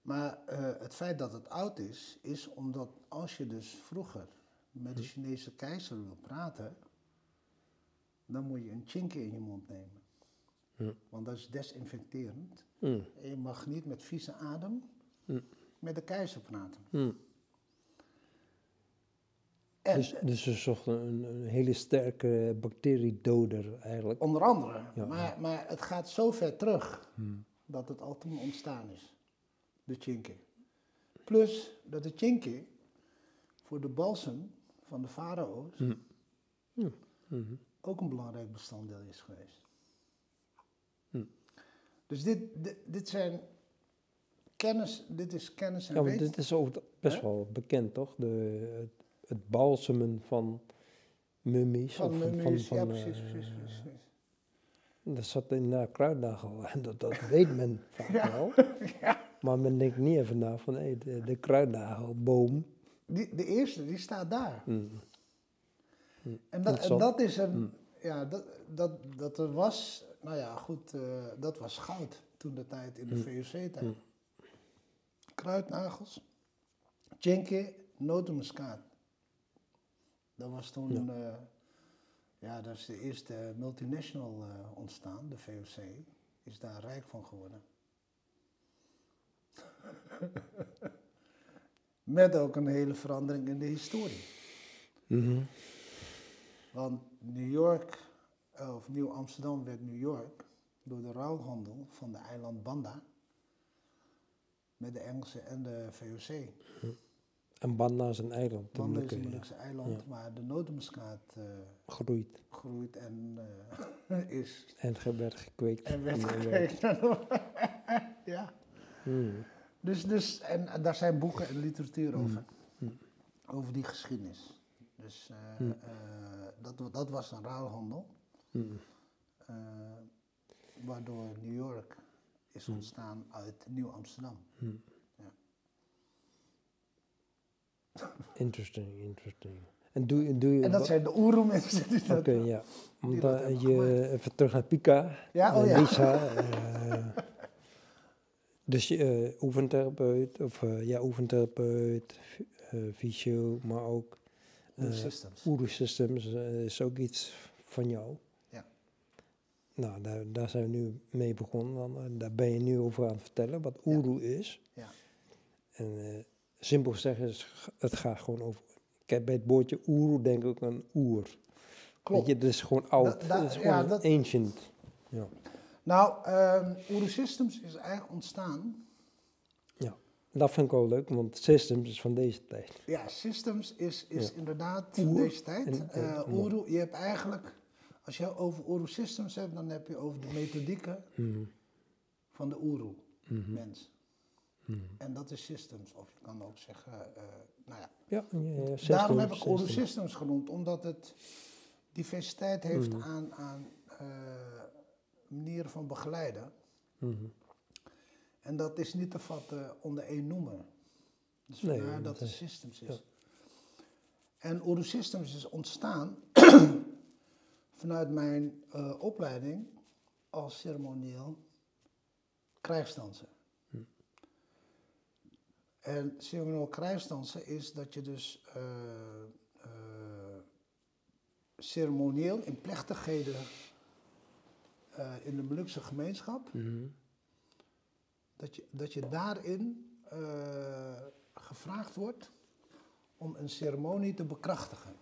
Maar eh, het feit dat het oud is, is omdat als je dus vroeger met de Hm. Chinese keizer wil praten, dan moet je een chinke in je mond nemen. Want dat is desinfecterend. En je mag niet met vieze adem met de keizer praten. En Dus, dus ze zochten een, een hele sterke bacteriedoder eigenlijk. onder andere. Ja. Maar, maar het gaat zo ver terug Hm. dat het al toen ontstaan is. De chinke. Plus dat de chinke voor de balsem van de farao's Hm. Hm. Mhm. ook een belangrijk bestanddeel is geweest. Hm. Dus dit, dit, dit zijn kennis, dit is kennis en Ja, dit is best wel bekend, toch? De, het, het balsemen van mummies. Van of van, mummies, van, ja van, precies, eh, precies, precies. Dat zat in de kruidnagel. <laughs> En dat, dat weet men <laughs> vaak wel. <laughs> Maar men denkt niet even na van hé, de, de kruidnagelboom. Die, de eerste, die staat daar. Hm. En dat, en Interessant. dat is een, Hm. ja, dat, dat, dat er was, nou ja, goed, eh, dat was goud toen de tijd in de. VOC-tijd. Kruidnagels, chinke, notenmuskaat. Dat was toen, ja. ja, dat is de eerste multinational eh, ontstaan, de VOC, is daar rijk van geworden. <laughs> Met ook een hele verandering in de historie. Mhm. Want New York, eh, of Nieuw Amsterdam werd New York door de ruilhandel van de eiland Banda met de Engelsen en de VOC. En Banda is een eiland. Banda is een. Molukse eiland, Ja. waar de notenmuskaat eh, Groeit. groeit en eh, <laughs> is. En werd gekweekt. En werd gekweekt. <laughs> ja. Hm. Dus, dus, en, en daar zijn boeken en literatuur Mm. over. Mm. Over die geschiedenis. Dus eh, Mm. dat, dat was een ruilhandel. Waardoor New York is ontstaan uit Nieuw-Amsterdam. Interesting, interesting. En doe, je- doe je... En dat zijn de Oeroe-mensen die dat Oké, ja. Want je, gemaakt. even terug naar Pika. Ja, oh ja. Lisa. <laughs> eh, dus je eh, oefentherapeut, of eh, ja, oefentherapeut, fysio, maar ook Oeroe Systems. Is ook iets van jou. Ja. Nou, daar, daar zijn we nu mee begonnen. Dan, daar ben je nu over aan het vertellen wat Ja. Uru is. Ja. En simpel gezegd, is, het gaat gewoon over... Ik heb bij het woordje Uru denk ik aan oer. Klopt. Weet je, dat is gewoon oud. Da- da- dat is ja, gewoon dat- ancient. Ja. Nou, Oeroe Systems is eigenlijk ontstaan. ja. Dat vind ik wel leuk, want systems is van deze tijd. Ja, Systems is, is Ja. inderdaad van Oer- deze tijd. en- Eh Oeroe, je hebt eigenlijk, als je over Oeroe Systems hebt, dan heb je over de methodieken Mhm. van de Oeroe Mhm. mens. Mhm. En dat is Systems, of je kan ook zeggen, eh, nou ja. Ja, ja, ja, Daarom systems, heb ik Oeroe systems. Systems genoemd, omdat het diversiteit heeft Mhm. aan, aan eh, manieren van begeleiden. Mhm. En dat is niet te vatten onder één noemer. Dus Nee, vandaar dat het Systems is. En Uru Systems is ontstaan <clears throat> vanuit mijn eh, opleiding als ceremonieel krijgsdanser. En ceremonieel krijgsdansen is dat je dus eh, eh, ceremonieel in plechtigheden eh, in de Molukse gemeenschap Mhm. dat je, dat je daarin gevraagd wordt om een ceremonie te bekrachtigen.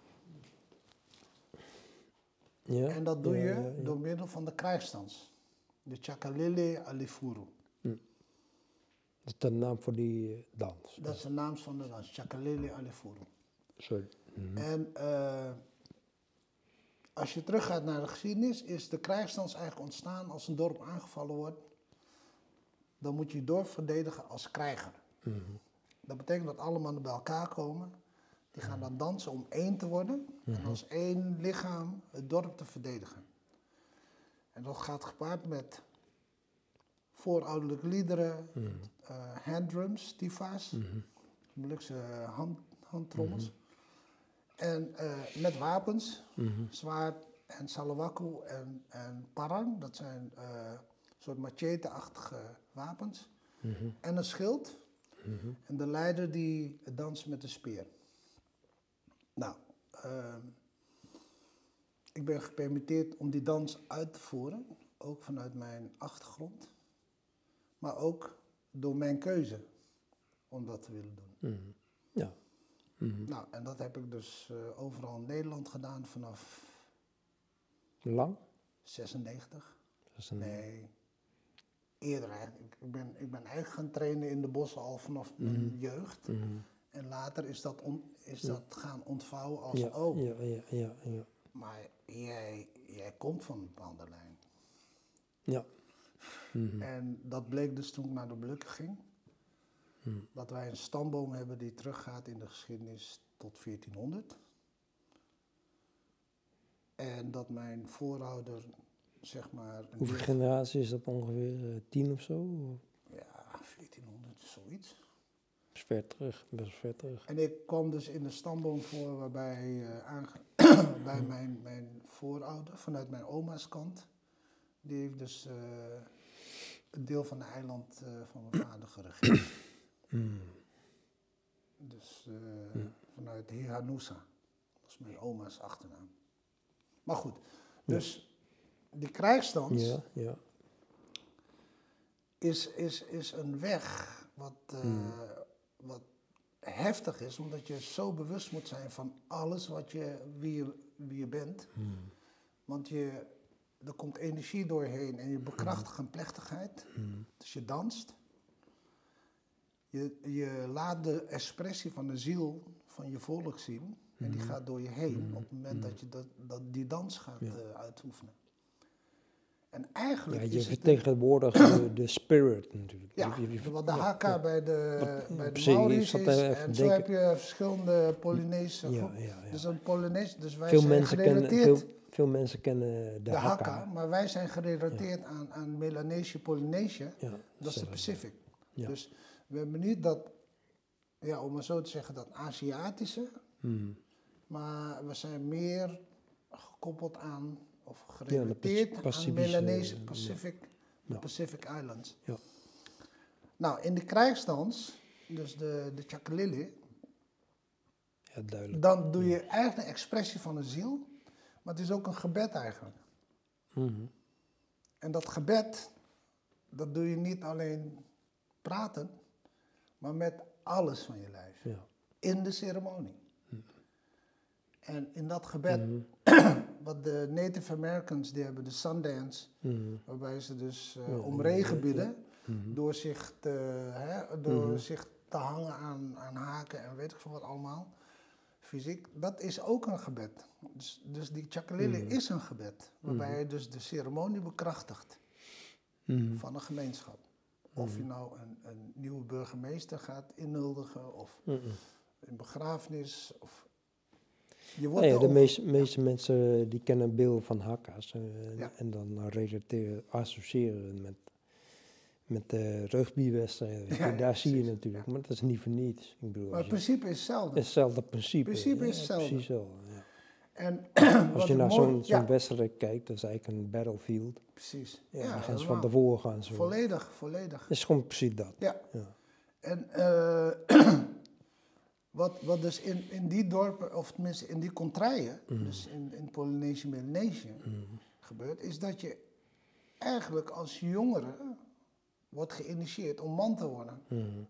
Ja, En dat doe ja, je ja. door middel van de krijgsdans. De Chakalele Alifuru. Dat is de naam voor die eh, dans. Dat is de naam van de dans, Chakalele Alifuru. Sorry. Mhm. En eh, als je teruggaat naar de geschiedenis, is de krijgsdans eigenlijk ontstaan als een dorp aangevallen wordt. Dan moet je je dorp verdedigen als krijger. Mhm. Dat betekent dat alle mannen bij elkaar komen. Die gaan dan dansen om één te worden. En als één lichaam het dorp te verdedigen. En dat gaat gepaard met voorouderlijke liederen, Mhm. eh, handdrums, tifa's, Mhm. Molukse hand, handtrommels. En eh, met wapens, Mhm. zwaard en salawaku en, en parang. Dat zijn soort machete-achtige wapens. Mhm. En een schild. Mhm. En de leider die danst met de speer. Nou, ehm, ik ben gepermitteerd om die dans uit te voeren, ook vanuit mijn achtergrond, maar ook door mijn keuze om dat te willen doen. Mhm. Ja. Mhm. Nou, en dat heb ik dus eh, overal in Nederland gedaan vanaf Lang? 96. Dat is een, Nee, eerder eigenlijk. Ik- ben, ik ben eigenlijk gaan trainen in de bossen al vanaf mijn jeugd. Mhm. En later is dat, on- is dat gaan ontvouwen als, ja, oh, ja, ja, ja, ja. maar jij, jij komt van een bepaalde lijn. Ja. Mhm. En dat bleek dus toen ik naar de Blukken ging. Mhm. Dat wij een stamboom hebben die teruggaat in de geschiedenis tot 1400. En dat mijn voorouder, zeg maar... Hoeveel generaties is dat ongeveer? eh, tien of zo? Ja, 1400, zoiets. is ver terug, best ver terug. En ik kwam dus in de stamboom voor waarbij aange- <clears throat> bij mijn, mijn voorouder, vanuit mijn oma's kant, die heeft dus eh, een deel van het eiland eh, van mijn vader geregeerd. <clears throat> Mhm. Dus eh, vanuit Hihanusa, dat is mijn oma's achternaam. Maar goed, dus die krijgsdans Ja, ja. is, is, is een weg wat, eh, wat heftig is, omdat je zo bewust moet zijn van alles wat je, wie, je, wie je bent. Want je, er komt energie doorheen en je bekrachtigt een plechtigheid. Mhm. Dus je danst. Je, je laat de expressie van de ziel van je volk zien. En die gaat door je heen op het moment dat je dat, dat die dans gaat Ja. eh, uitoefenen. En eigenlijk Ja, je vertegenwoordigt de, de <clears throat> spirit natuurlijk. Ja, Je- je- wat de ja. bij de, Wat- bij de is. En zo heb je verschillende Polynese Ja, groepen. ja, ja. Dus een Polynese, dus wij Veel zijn mensen, kennen, veel, veel mensen kennen de, de Hakka. Hakka, maar wij zijn gerelateerd aan, aan Melanesië, Polynesië. Ja, Dat is de. Pacific. Ja. Dus we hebben niet dat, ja, om maar zo te zeggen, dat Aziatische, Mhm. maar we zijn meer gekoppeld aan, of de gerelateerd aan Melanesië, ja. Pacific, de. Pacific Islands. Ja. Nou, in de krijgsdans, dus de, de Chakalili, ja, dan doe je eigenlijk een expressie van een ziel, maar het is ook een gebed eigenlijk. Mhm. En dat gebed, dat doe je niet alleen praten, maar met alles van je lijf. Ja. In de ceremonie. En in dat gebed, Mhm. <clears throat> wat de Native Americans, die hebben de Sundance, Mhm. waarbij ze dus Ja, om regen bidden, Mhm. door, zich te, hè, door Mhm. zich te hangen aan, aan haken en weet ik veel wat allemaal, fysiek, dat is ook een gebed. Dus, dus die Chakalili Mhm. is een gebed, waarbij je dus de ceremonie bekrachtigt Mhm. van een gemeenschap. Of je nou een, een nieuwe burgemeester gaat inhuldigen, of een begrafenis, of... Je Nou ja, de meeste, mensen die kennen beeld van hakka's eh, Ja. en dan relateren, associëren met, met de rugbywedstrijden. Ja, Daar zie je natuurlijk, maar dat is niet voor niets. Ik bedoel, Maar het principe is hetzelfde. het hetzelfde principe. principe is hetzelfde. Precies zo. Ja. En <clears throat> Als je het naar zo'n ja, wedstrijd kijkt, dat is eigenlijk een battlefield. precies. Ja, Ja, gaan ze van tevoren gaan ze. Volledig, volledig. Het is gewoon precies dat. Ja. En eh, <clears throat> wat, wat dus in, in die dorpen, of tenminste in die contraien, Mhm. dus in, in Polynesië, Melanesië, gebeurt, is dat je eigenlijk als jongere wordt geïnitieerd om man te worden. Mhm.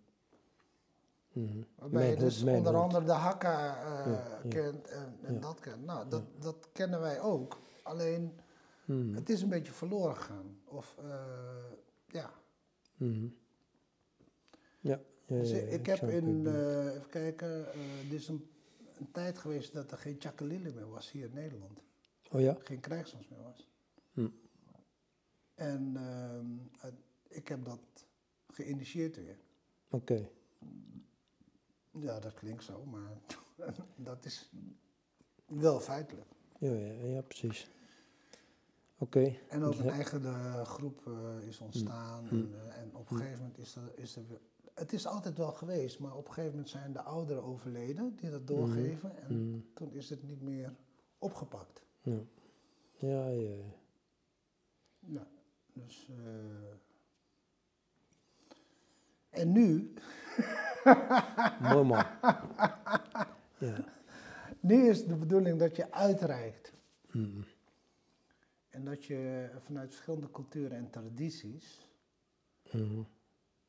Mhm. Waarbij je Manhood, dus onder andere de hakka eh, Ja, kent en, en Ja. dat kent. Nou, dat, dat kennen wij ook. Alleen, Mhm. het is een beetje verloren gegaan. Of, eh, ja. Ja. ja, Dus ik, ik heb in, eh, even kijken, er is een, een tijd geweest dat er geen Chakalili meer was hier in Nederland. Oh ja? Geen krijgsdans meer was. Hm. En ehm, het- ik heb dat geïnitieerd weer. Oké. Ja, dat klinkt zo, maar <laughs> dat is wel feitelijk. Ja, ja, ja, precies. Oké. En ook een eigen eh, groep eh, is ontstaan. Hm. En, eh, en op een gegeven moment is er, is er weer... Het is altijd wel geweest, maar op een gegeven moment zijn de ouderen overleden die dat doorgeven. En Mhm. toen is het niet meer opgepakt. Ja. Ja, ja, ja. Ja, dus... En nu, Mooi man. <laughs> Ja. nu is de bedoeling dat je uitreikt. En dat je vanuit verschillende culturen en tradities... Mhm.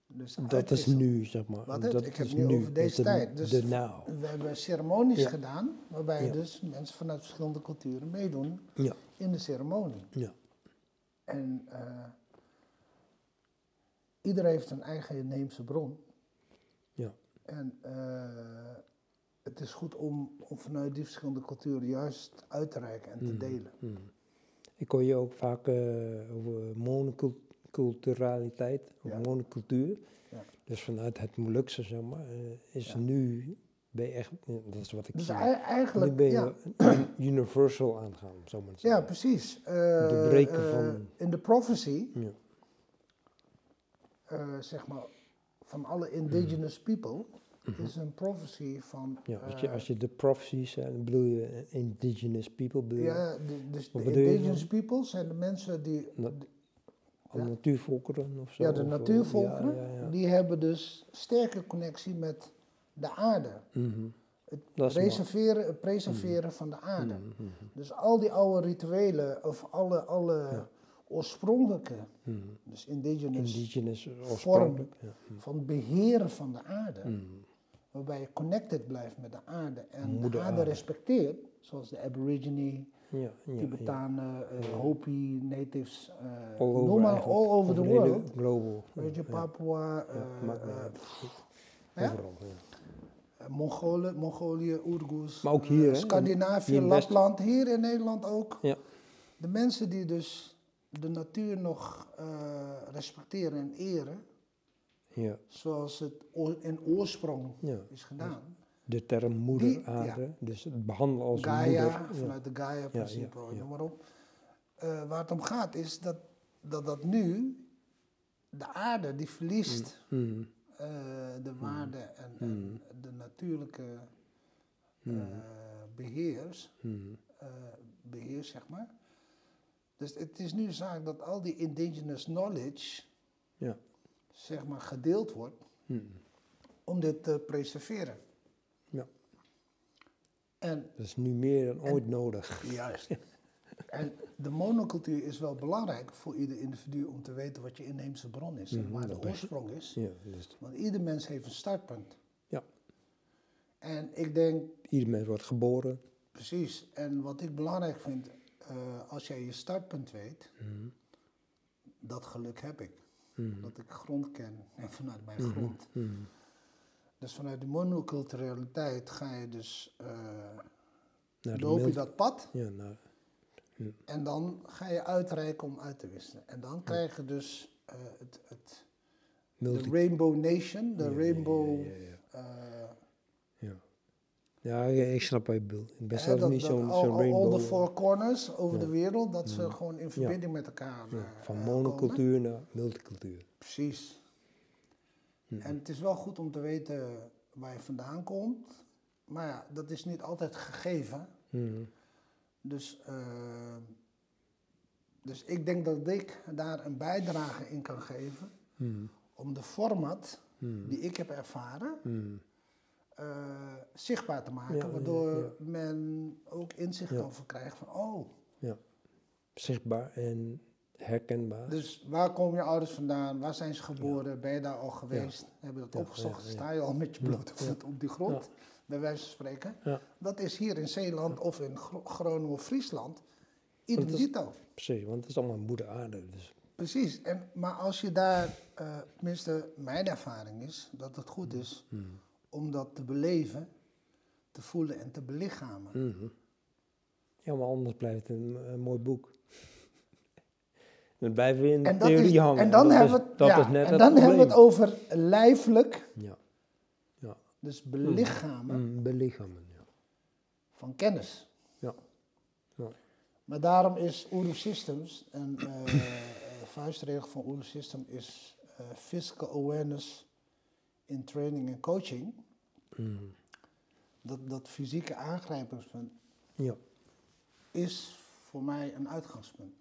Dus Dat is nu, zeg maar. Wat? Dat Ik heb nu over deze tijd. Dus- nou. We hebben ceremonies Ja. gedaan, waarbij Ja. dus mensen vanuit verschillende culturen meedoen Ja. in de ceremonie. Ja. En eh iedereen heeft een eigen inheemse bron. Ja. En eh, het is goed om, om vanuit die verschillende culturen juist uit te reiken en te Mhm. delen. Mhm. Ik hoor je ook vaak eh, over monoculturaliteit, of Ja. monocultuur. Ja. Dus vanuit het Molukse, zeg maar, eh, is Ja. nu, ben je echt, dat is wat ik Dus zie. ei- Nu eigenlijk, ben je <clears throat> universal aangaan, zo maar te ja, zeggen. precies. Eh, van- In de prophecy, Eh, zeg maar, van alle indigenous people, is een prophecy van... Mhm. Ja, als je, eh, als je de prophecies, bedoel je eh, indigenous people, bedoel Ja, de, dus de indigenous people zijn de mensen die... Na- de- al ja. natuurvolkeren of zo? ja, de of, natuurvolkeren, Ja, ja, ja. die hebben dus sterke connectie met de aarde. Mhm. Het Dat is mooi. reserveren, het preserveren van de aarde. Mhm, mhm, Dus al die oude rituelen, of alle, alle. Oorspronkelijke, mhm. dus indigenous, Indigenous oorspronkelijk. Ja. van beheren van de aarde, Mhm. waarbij je connected blijft met de aarde en Moeder de aarde aarde. respecteert, zoals de Aborigine, Ja, ja. Tibetanen, eh. Hopi, natives, eh, All over noem maar, all over the world. Global. Weet je, Papua, Mongolen, Mongolië, Oergoes, Maar ook eh, hier, Scandinavië, Lapland, hier in Nederland ook. Ja. De mensen die dus de natuur nog eh, respecteren en eren, Ja, zoals het in oorsprong ja. is gedaan. De term moeder aarde, dus het behandelen als Gaia, moeder. Vanuit de Gaia-principe, noem maar op. Eh, waar het om gaat is dat, dat dat nu, de aarde die verliest Mm, eh, de waarde en, en de natuurlijke eh, beheers, mm, eh, beheer, zeg maar. Dus het is nu zaak dat al die indigenous knowledge, ja. zeg maar, gedeeld wordt Mm, om dit te preserveren. ja. En Dat is nu meer dan ooit nodig. Juist. <laughs> En de monocultuur is wel belangrijk voor ieder individu om te weten wat je inheemse bron is en waar dat de oorsprong is. Ja, Want ieder mens heeft een startpunt. Ja. En ik denk, ieder mens wordt geboren. precies, en wat ik belangrijk vind, eh, als jij je startpunt weet, Mhm, dat geluk heb ik. mhm, Dat ik grond ken en vanuit mijn Mhm. grond. Dus vanuit de monoculturaliteit ga je dus, de loop je dat pad Ja, En dan ga je uitreiken om uit te wisselen. En dan krijg je dus eh, het, het, de Rainbow Nation, de ja, rainbow... Ja, ja, ja. eh, ja. Ja ik, snap wat je bedoelt. Ik ben zelf dat- niet zo'n al- rainbow. All the four corners over Ja. de wereld, dat ze gewoon in verbinding met elkaar eh, van eh, monocultuur naar multicultuur. Precies. Hm. En het is wel goed om te weten waar je vandaan komt. Maar ja, dat is niet altijd gegeven. Mhm, Dus, eh, dus ik denk dat ik daar een bijdrage in kan geven mhm, om de format die ik heb ervaren eh, zichtbaar te maken, Ja, waardoor ja. men ook inzicht Ja. kan verkrijgen van oh, Ja. Zichtbaar en herkenbaar. dus waar komen je ouders vandaan, waar zijn ze geboren, ben je daar al geweest, heb je dat opgezocht, sta je al met je blote voet op die grond, bij wijze van spreken. Dat is hier in Zeeland of in Gro- Groningen of Friesland, idem Dat is- dito. Precies, want het is allemaal moeder aarde. Dus. Precies, en, maar als je daar, eh, tenminste mijn ervaring is, dat het goed is Mhm. Om dat te beleven, te voelen en te belichamen. Mhm. Ja, maar anders blijft het een, een mooi boek. <laughs> Dan blijven we in de theorie is, hangen. en dan, dat hebben, is, we ja, en het dan hebben we het over lijfelijk, Ja, ja. dus belichamen Mm, belichamen, ja. van kennis. Ja. Ja. Maar daarom is Uru Systems, een eh, eh, vuistregel van Uru System is eh, Physical Awareness in Training en Coaching. Mm, Dat, dat fysieke aangrijpingspunt ja. is voor mij een uitgangspunt.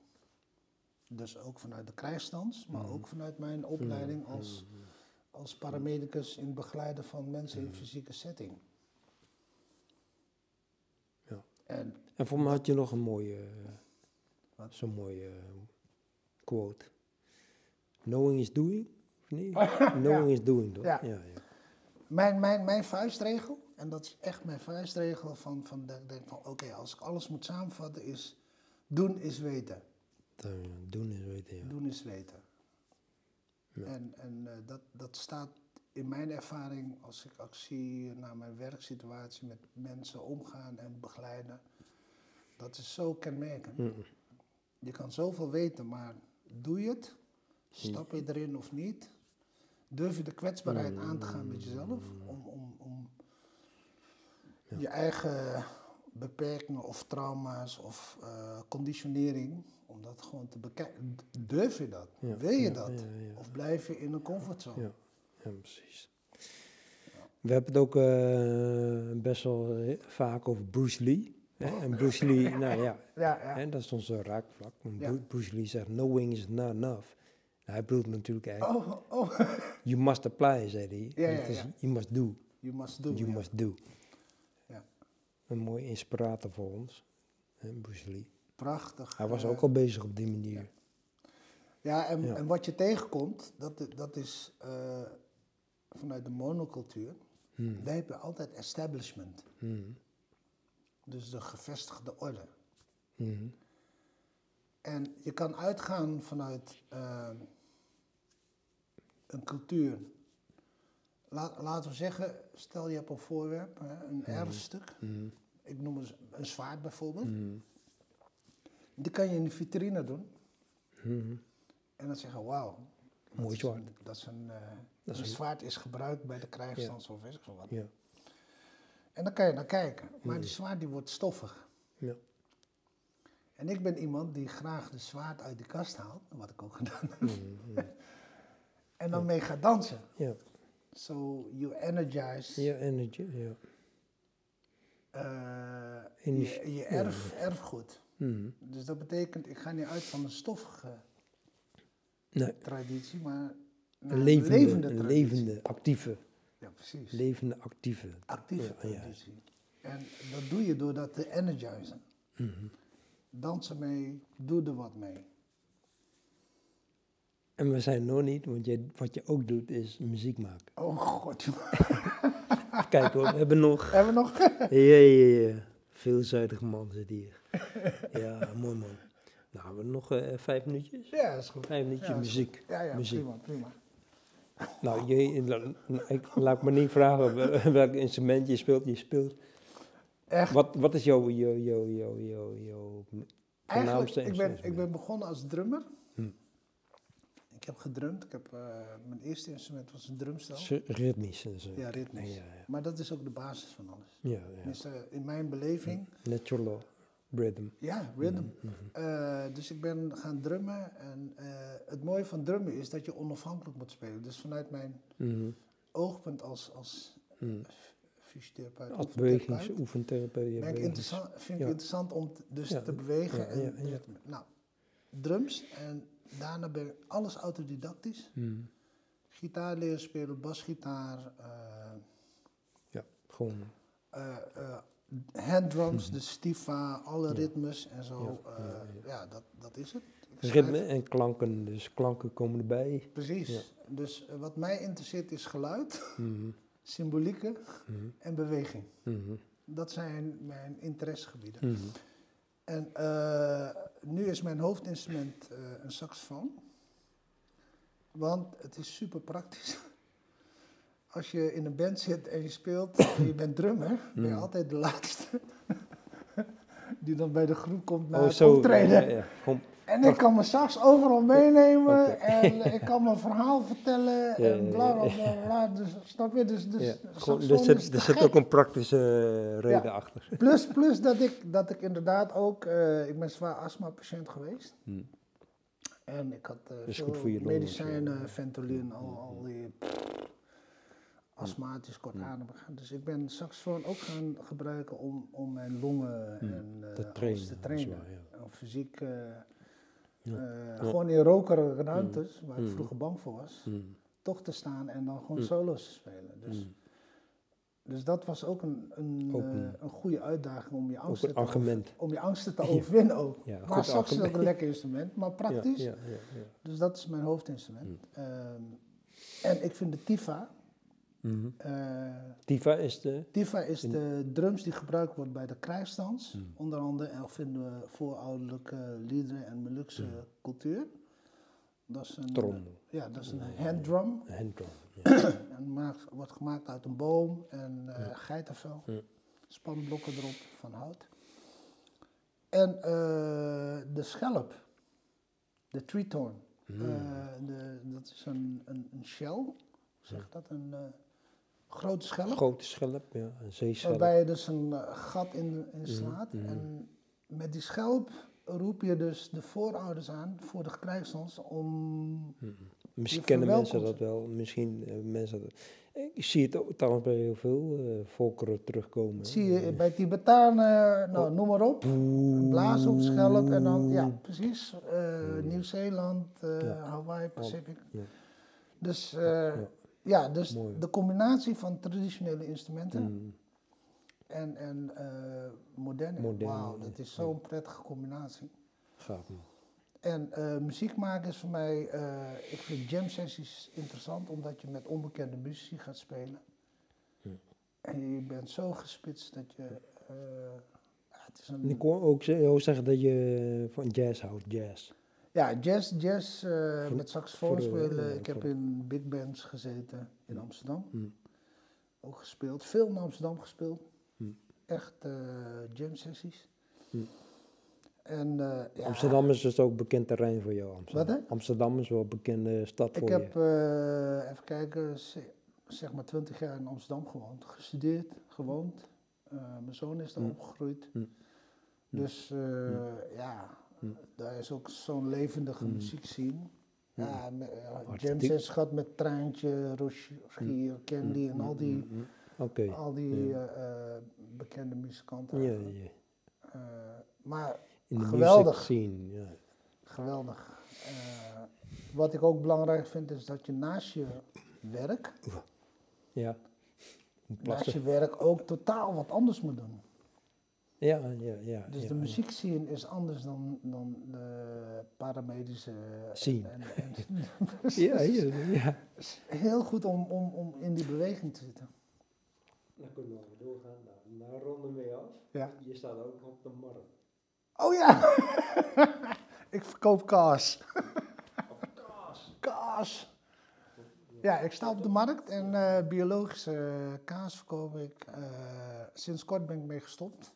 Dus ook vanuit de krijgsstands, maar ook vanuit mijn opleiding als, als paramedicus in het begeleiden van mensen in fysieke setting. Ja. En En voor mij had je nog een mooie, zo'n mooie eh, quote. Knowing is doing, niet? <laughs> Knowing is doing, toch? Ja. mijn, mijn, mijn vuistregel, en dat is echt mijn vuistregel van, van ik denk van oké, als ik alles moet samenvatten is doen is weten. Doen is weten, ja. Doen is weten. Ja. En, en eh, dat, dat staat in mijn ervaring, als ik actie naar mijn werksituatie met mensen omgaan en begeleiden, dat is zo kenmerkend. Mm, Je kan zoveel weten, maar doe je het? Stap je erin of niet? Durf je de kwetsbaarheid aan te gaan met jezelf? Om, om, om je eigen beperkingen of trauma's of eh, conditionering, om dat gewoon te bekijken. Durf je dat? Ja, Wil je ja, dat? Of blijf je in een comfortzone? Ja, ja precies. We hebben het ook eh, best wel eh, vaak over Bruce Lee. Hè? En Bruce Lee, nou ja, <laughs> Ja, ja. hè, dat is ons raakvlak. Bruce Lee zegt, knowing is not enough. Nou, hij bedoelt natuurlijk eigenlijk, Oh, oh. <laughs> you must apply, zei hij. Ja, ja, het is, ja. You must do, You must do. you ja. must do. Ja. Een mooie inspirator voor ons, hè, Bruce Lee. Prachtig. Hij was eh, ook al bezig op die manier. Ja, en, Ja. en wat je tegenkomt, dat, dat is eh, vanuit de monocultuur, Hmm, daar heb je altijd establishment. hmm, Dus de gevestigde orde. hmm, En je kan uitgaan vanuit eh, een cultuur. La- laten we zeggen, stel je hebt een voorwerp, een erfstuk. hmm, Ik noem het een zwaard bijvoorbeeld. hmm, Die kan je in de vitrine doen. Mhm. En dan zeggen, wauw. dat Mooi is zwaard. een- Dat is een, eh, Dat is een zwaard is gebruikt bij de krijgsstand of weet ik veel wat. Ja. En dan kan je naar kijken. Maar die zwaard die wordt stoffig. Ja. En ik ben iemand die graag de zwaard uit de kast haalt, wat ik ook <laughs> gedaan heb. En dan mee gaat dansen. Ja. So you energize Ja, energy. Ja. Energie, je, je erf, erfgoed. Mhm. Dus dat betekent, ik ga niet uit van een stoffige Nee, traditie, maar een levende, levende een levende, actieve. Ja, precies. Levende, actieve. Actieve Ja, ja. traditie. En dat doe je door dat te energizen. Dansen mee, doe er wat mee. En we zijn nog niet, want wat je ook doet is muziek maken. Oh god. <laughs> Kijk hoor, we hebben nog... Hebben we nog? <laughs> Ja, ja, ja. Veelzijdige man zit hier. <laughs> Ja, mooi man. Nou, we hebben nog eh, vijf minuutjes. Ja, is goed. Vijf minuutjes Ja, muziek. Ja, ja, muziek. prima, prima. Nou, je, ik, laat me niet vragen wel- welk instrument je speelt. Je speelt. Echt, Wat, wat is jouw, jouw, jouw, jouw, jouw, jouw eigenlijk, ik ben, ik ben begonnen als drummer. Hm. Ik heb gedrumd. Ik heb, eh, mijn eerste instrument was een drumstel. Ritmisch en zo. Ja, ritmisch. Ja, ja. Maar dat is ook de basis van alles. Ja, ja. In mijn beleving, Natural rhythm. ja, rhythm. Mhm. Eh, dus ik ben gaan drummen. En eh, het mooie van drummen is dat je onafhankelijk moet spelen. Dus vanuit mijn oogpunt als, als. Fysiotherapeut, oefentherapeut, ja, ik interessant, vind ik ja. interessant om dus Ja, te bewegen. en. Nou, drums en daarna ben ik alles autodidactisch. Mhm. Gitaar leren spelen, basgitaar, eh Ja, gewoon. eh, eh, handdrums, de stifa, alle ritmes en zo. Ja, dat, dat is het. Schrijf- Ritme en klanken, dus klanken komen erbij. Precies. Dus wat mij interesseert is geluid, Symbolieken Mhm. en beweging. Mhm. Dat zijn mijn interessegebieden. Mhm. En eh, nu is mijn hoofdinstrument eh, een saxofoon. Want het is super praktisch. <laughs> Als je in een band zit en je speelt en je bent drummer, ben je altijd de laatste. <laughs> Die dan bij de groep komt naar Oh, het zo. optreden. Ja, ja. En ik kan mijn sax overal <laughs> meenemen en <laughs> ik kan mijn verhaal vertellen Ja, en bla bla ja. bla. <laughs> bla. Dus, snap je? Dus, dus ja. Gewoon, er zit, er ook een praktische eh, reden Ja. achter. Plus, plus dat, ik, dat ik inderdaad ook, eh, ik ben zwaar astma-patiënt geweest. Hm. En ik had is veel medicijnen. Ventolin, al, al die astmatisch, kortademig. Dus ik ben saxofoon ook gaan gebruiken om, om mijn longen en eh, Te trainen, te ja. En fysiek, Ja. eh, gewoon in rokerige ruimtes, waar ik Hm. vroeger bang voor was, Hm. toch te staan en dan gewoon solo's te spelen. Dus, dus dat was ook een, een, Ook eh, een- een goede uitdaging om je angsten te om je angsten te <laughs> overwinnen ook. Ja, maar sax is ook een lekker instrument, maar praktisch. Ja, ja. Dus dat is mijn hoofdinstrument. Hm. Ehm, en ik vind de Tifa. Mhm. eh, Tifa is de. Tifa is de drums die gebruikt wordt bij de krijgsdans. Hm. Onder andere en vinden we voorouderlijke liederen en Molukse Hm. cultuur. Dat is een, Trommel. ja, dat is een handdrum. Een handdrum. Ja. <clears throat> En maakt, wordt gemaakt uit een boom en eh Ja. geitenvel. Ja. Spanblokken erop van hout. En eh, de schelp, de treetorn. Mm. Eh, de, dat is een, een, een shell, hoe zeg dat? Een eh, grote schelp. Grote schelp, ja. Een zeeschelp. Waarbij je dus een eh, gat in, in Mhm, slaat. mhm. En met die schelp roep je dus de voorouders aan voor de krijgsdans om... Mhm. Misschien kennen mensen dat wel. Misschien eh, mensen dat. Ik zie het ook trouwens bij heel veel eh, volkeren terugkomen. Dat zie je bij Tibetanen, nou Oh. noem maar op. Op schelp en dan, ja precies, Mm. Nieuw-Zeeland, Ja. Hawaii, Pacific. Ja. Dus, Ja. Ja, dus Mooi. de combinatie van traditionele instrumenten Mhm. en, en eh, moderne, Moderne, wauw, dat is zo'n prettige combinatie. Gaaf man. En eh, muziek maken is voor mij, eh, ik vind jam sessies interessant omdat je met onbekende muzici gaat spelen. Ja. En je bent zo gespitst dat je, ja, het is En een, ik hoor ook zeggen dat je van jazz houdt, jazz. Ja, jazz, jazz eh, met saxofoon spelen. ik heb in big bands gezeten in Amsterdam, Hm. ook gespeeld. Veel in Amsterdam gespeeld. Hm. Echt eh, jam sessies. Hm. En, eh, ja, Amsterdam is dus ook bekend terrein voor jou. Amsterdam. Wat, hè? Amsterdam is wel een bekende stad Ik voor heb, je. eh, even kijken, ze- zeg maar 20 jaar in Amsterdam gewoond. Gestudeerd, gewoond. Mijn zoon is daar opgegroeid. Dus ja. Daar is ook zo'n levendige Mm. muziek zien. Ja, eh. James en Schat met Treintje, Rogier, Candy en al die, al die eh, eh, bekende muzikanten. Ja, ja. Maar In de Geweldig. scene, ja. geweldig. Wat ik ook belangrijk vind is dat je naast je werk Ja. naast je werk ook totaal wat anders moet doen. Ja, ja, ja. Dus ja, de muziek zien is anders dan, dan de paramedische Scene. En, en, <laughs> Ja, ja, ja. heel goed om, om, om in die beweging te zitten. Dan kunnen we even doorgaan. Nou, nou ronden we af. Ja. Je staat ook op de markt. Oh ja, <laughs> ik verkoop kaas. Kaas. Kaas. Ja, ik sta op de markt en eh, biologische kaas verkoop ik. Eh, sinds kort ben ik mee gestopt.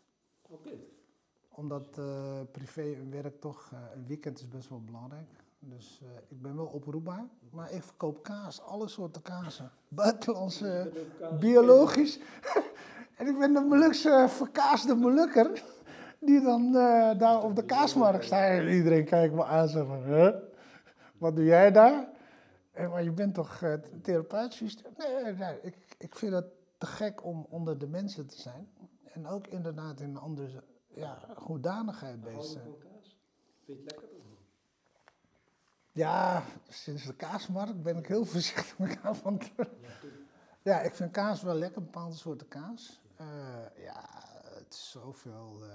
Omdat eh, privé en werk toch, eh, een weekend is best wel belangrijk. Dus eh, ik ben wel oproepbaar. Maar ik verkoop kaas, alle soorten kazen. <laughs> Buitenlandse, biologisch. <laughs> en ik ben de Molukse verkaasde Molukker. <laughs> Die dan daar op de kaasmarkt staat. En iedereen kijkt me aan en zegt van, huh? Wat doe jij daar? Eh, maar je bent toch uh, therapeut? Nee, nee ik, ik vind het te gek om onder de mensen te zijn. En ook inderdaad in een andere ja, hoedanigheid bezig zijn. kaas? Vind je het lekker? Ja, sinds de kaasmarkt ben ik heel <laughs> voorzichtig met kaas. Want ja, ik vind kaas wel lekker, bepaalde soorten kaas. Uh, ja, het is zoveel. Uh,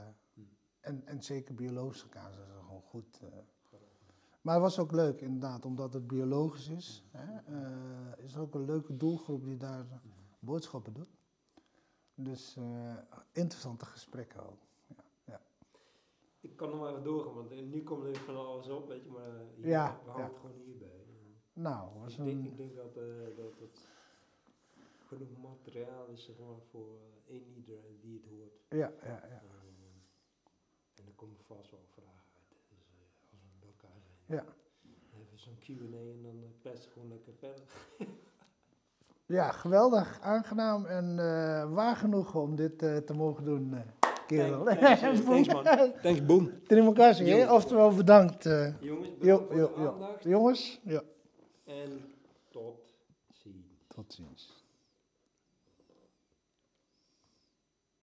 en, en zeker biologische kaas is gewoon goed. Uh. Maar het was ook leuk, inderdaad, omdat het biologisch is. Hè, is ook een leuke doelgroep die daar boodschappen doet. Dus interessante gesprekken ook. Ik kan nog maar even doorgaan, want nu komt er van alles op, weet je, maar hier, ja, we houden ja. het gewoon hierbij. Nou, ik, een... denk, ik denk dat, uh, dat het genoeg materiaal is zeg maar, voor uh, een ieder die het hoort. Ja, ja, ja. Um, en er komen vast wel vragen uit, dus uh, als we bij elkaar zijn. Ja. Even zo'n Q&A en dan pest gewoon lekker verder. Ja, geweldig, aangenaam en waar genoeg om dit te mogen doen, kerel. Thanks, thanks, <laughs> thanks man. Thanks, boom. Terima kasih, oftewel bedankt. Uh, jongens, bedankt jo, voor jo, de jo. aandacht. Jongens, ja. En tot ziens. Tot ziens.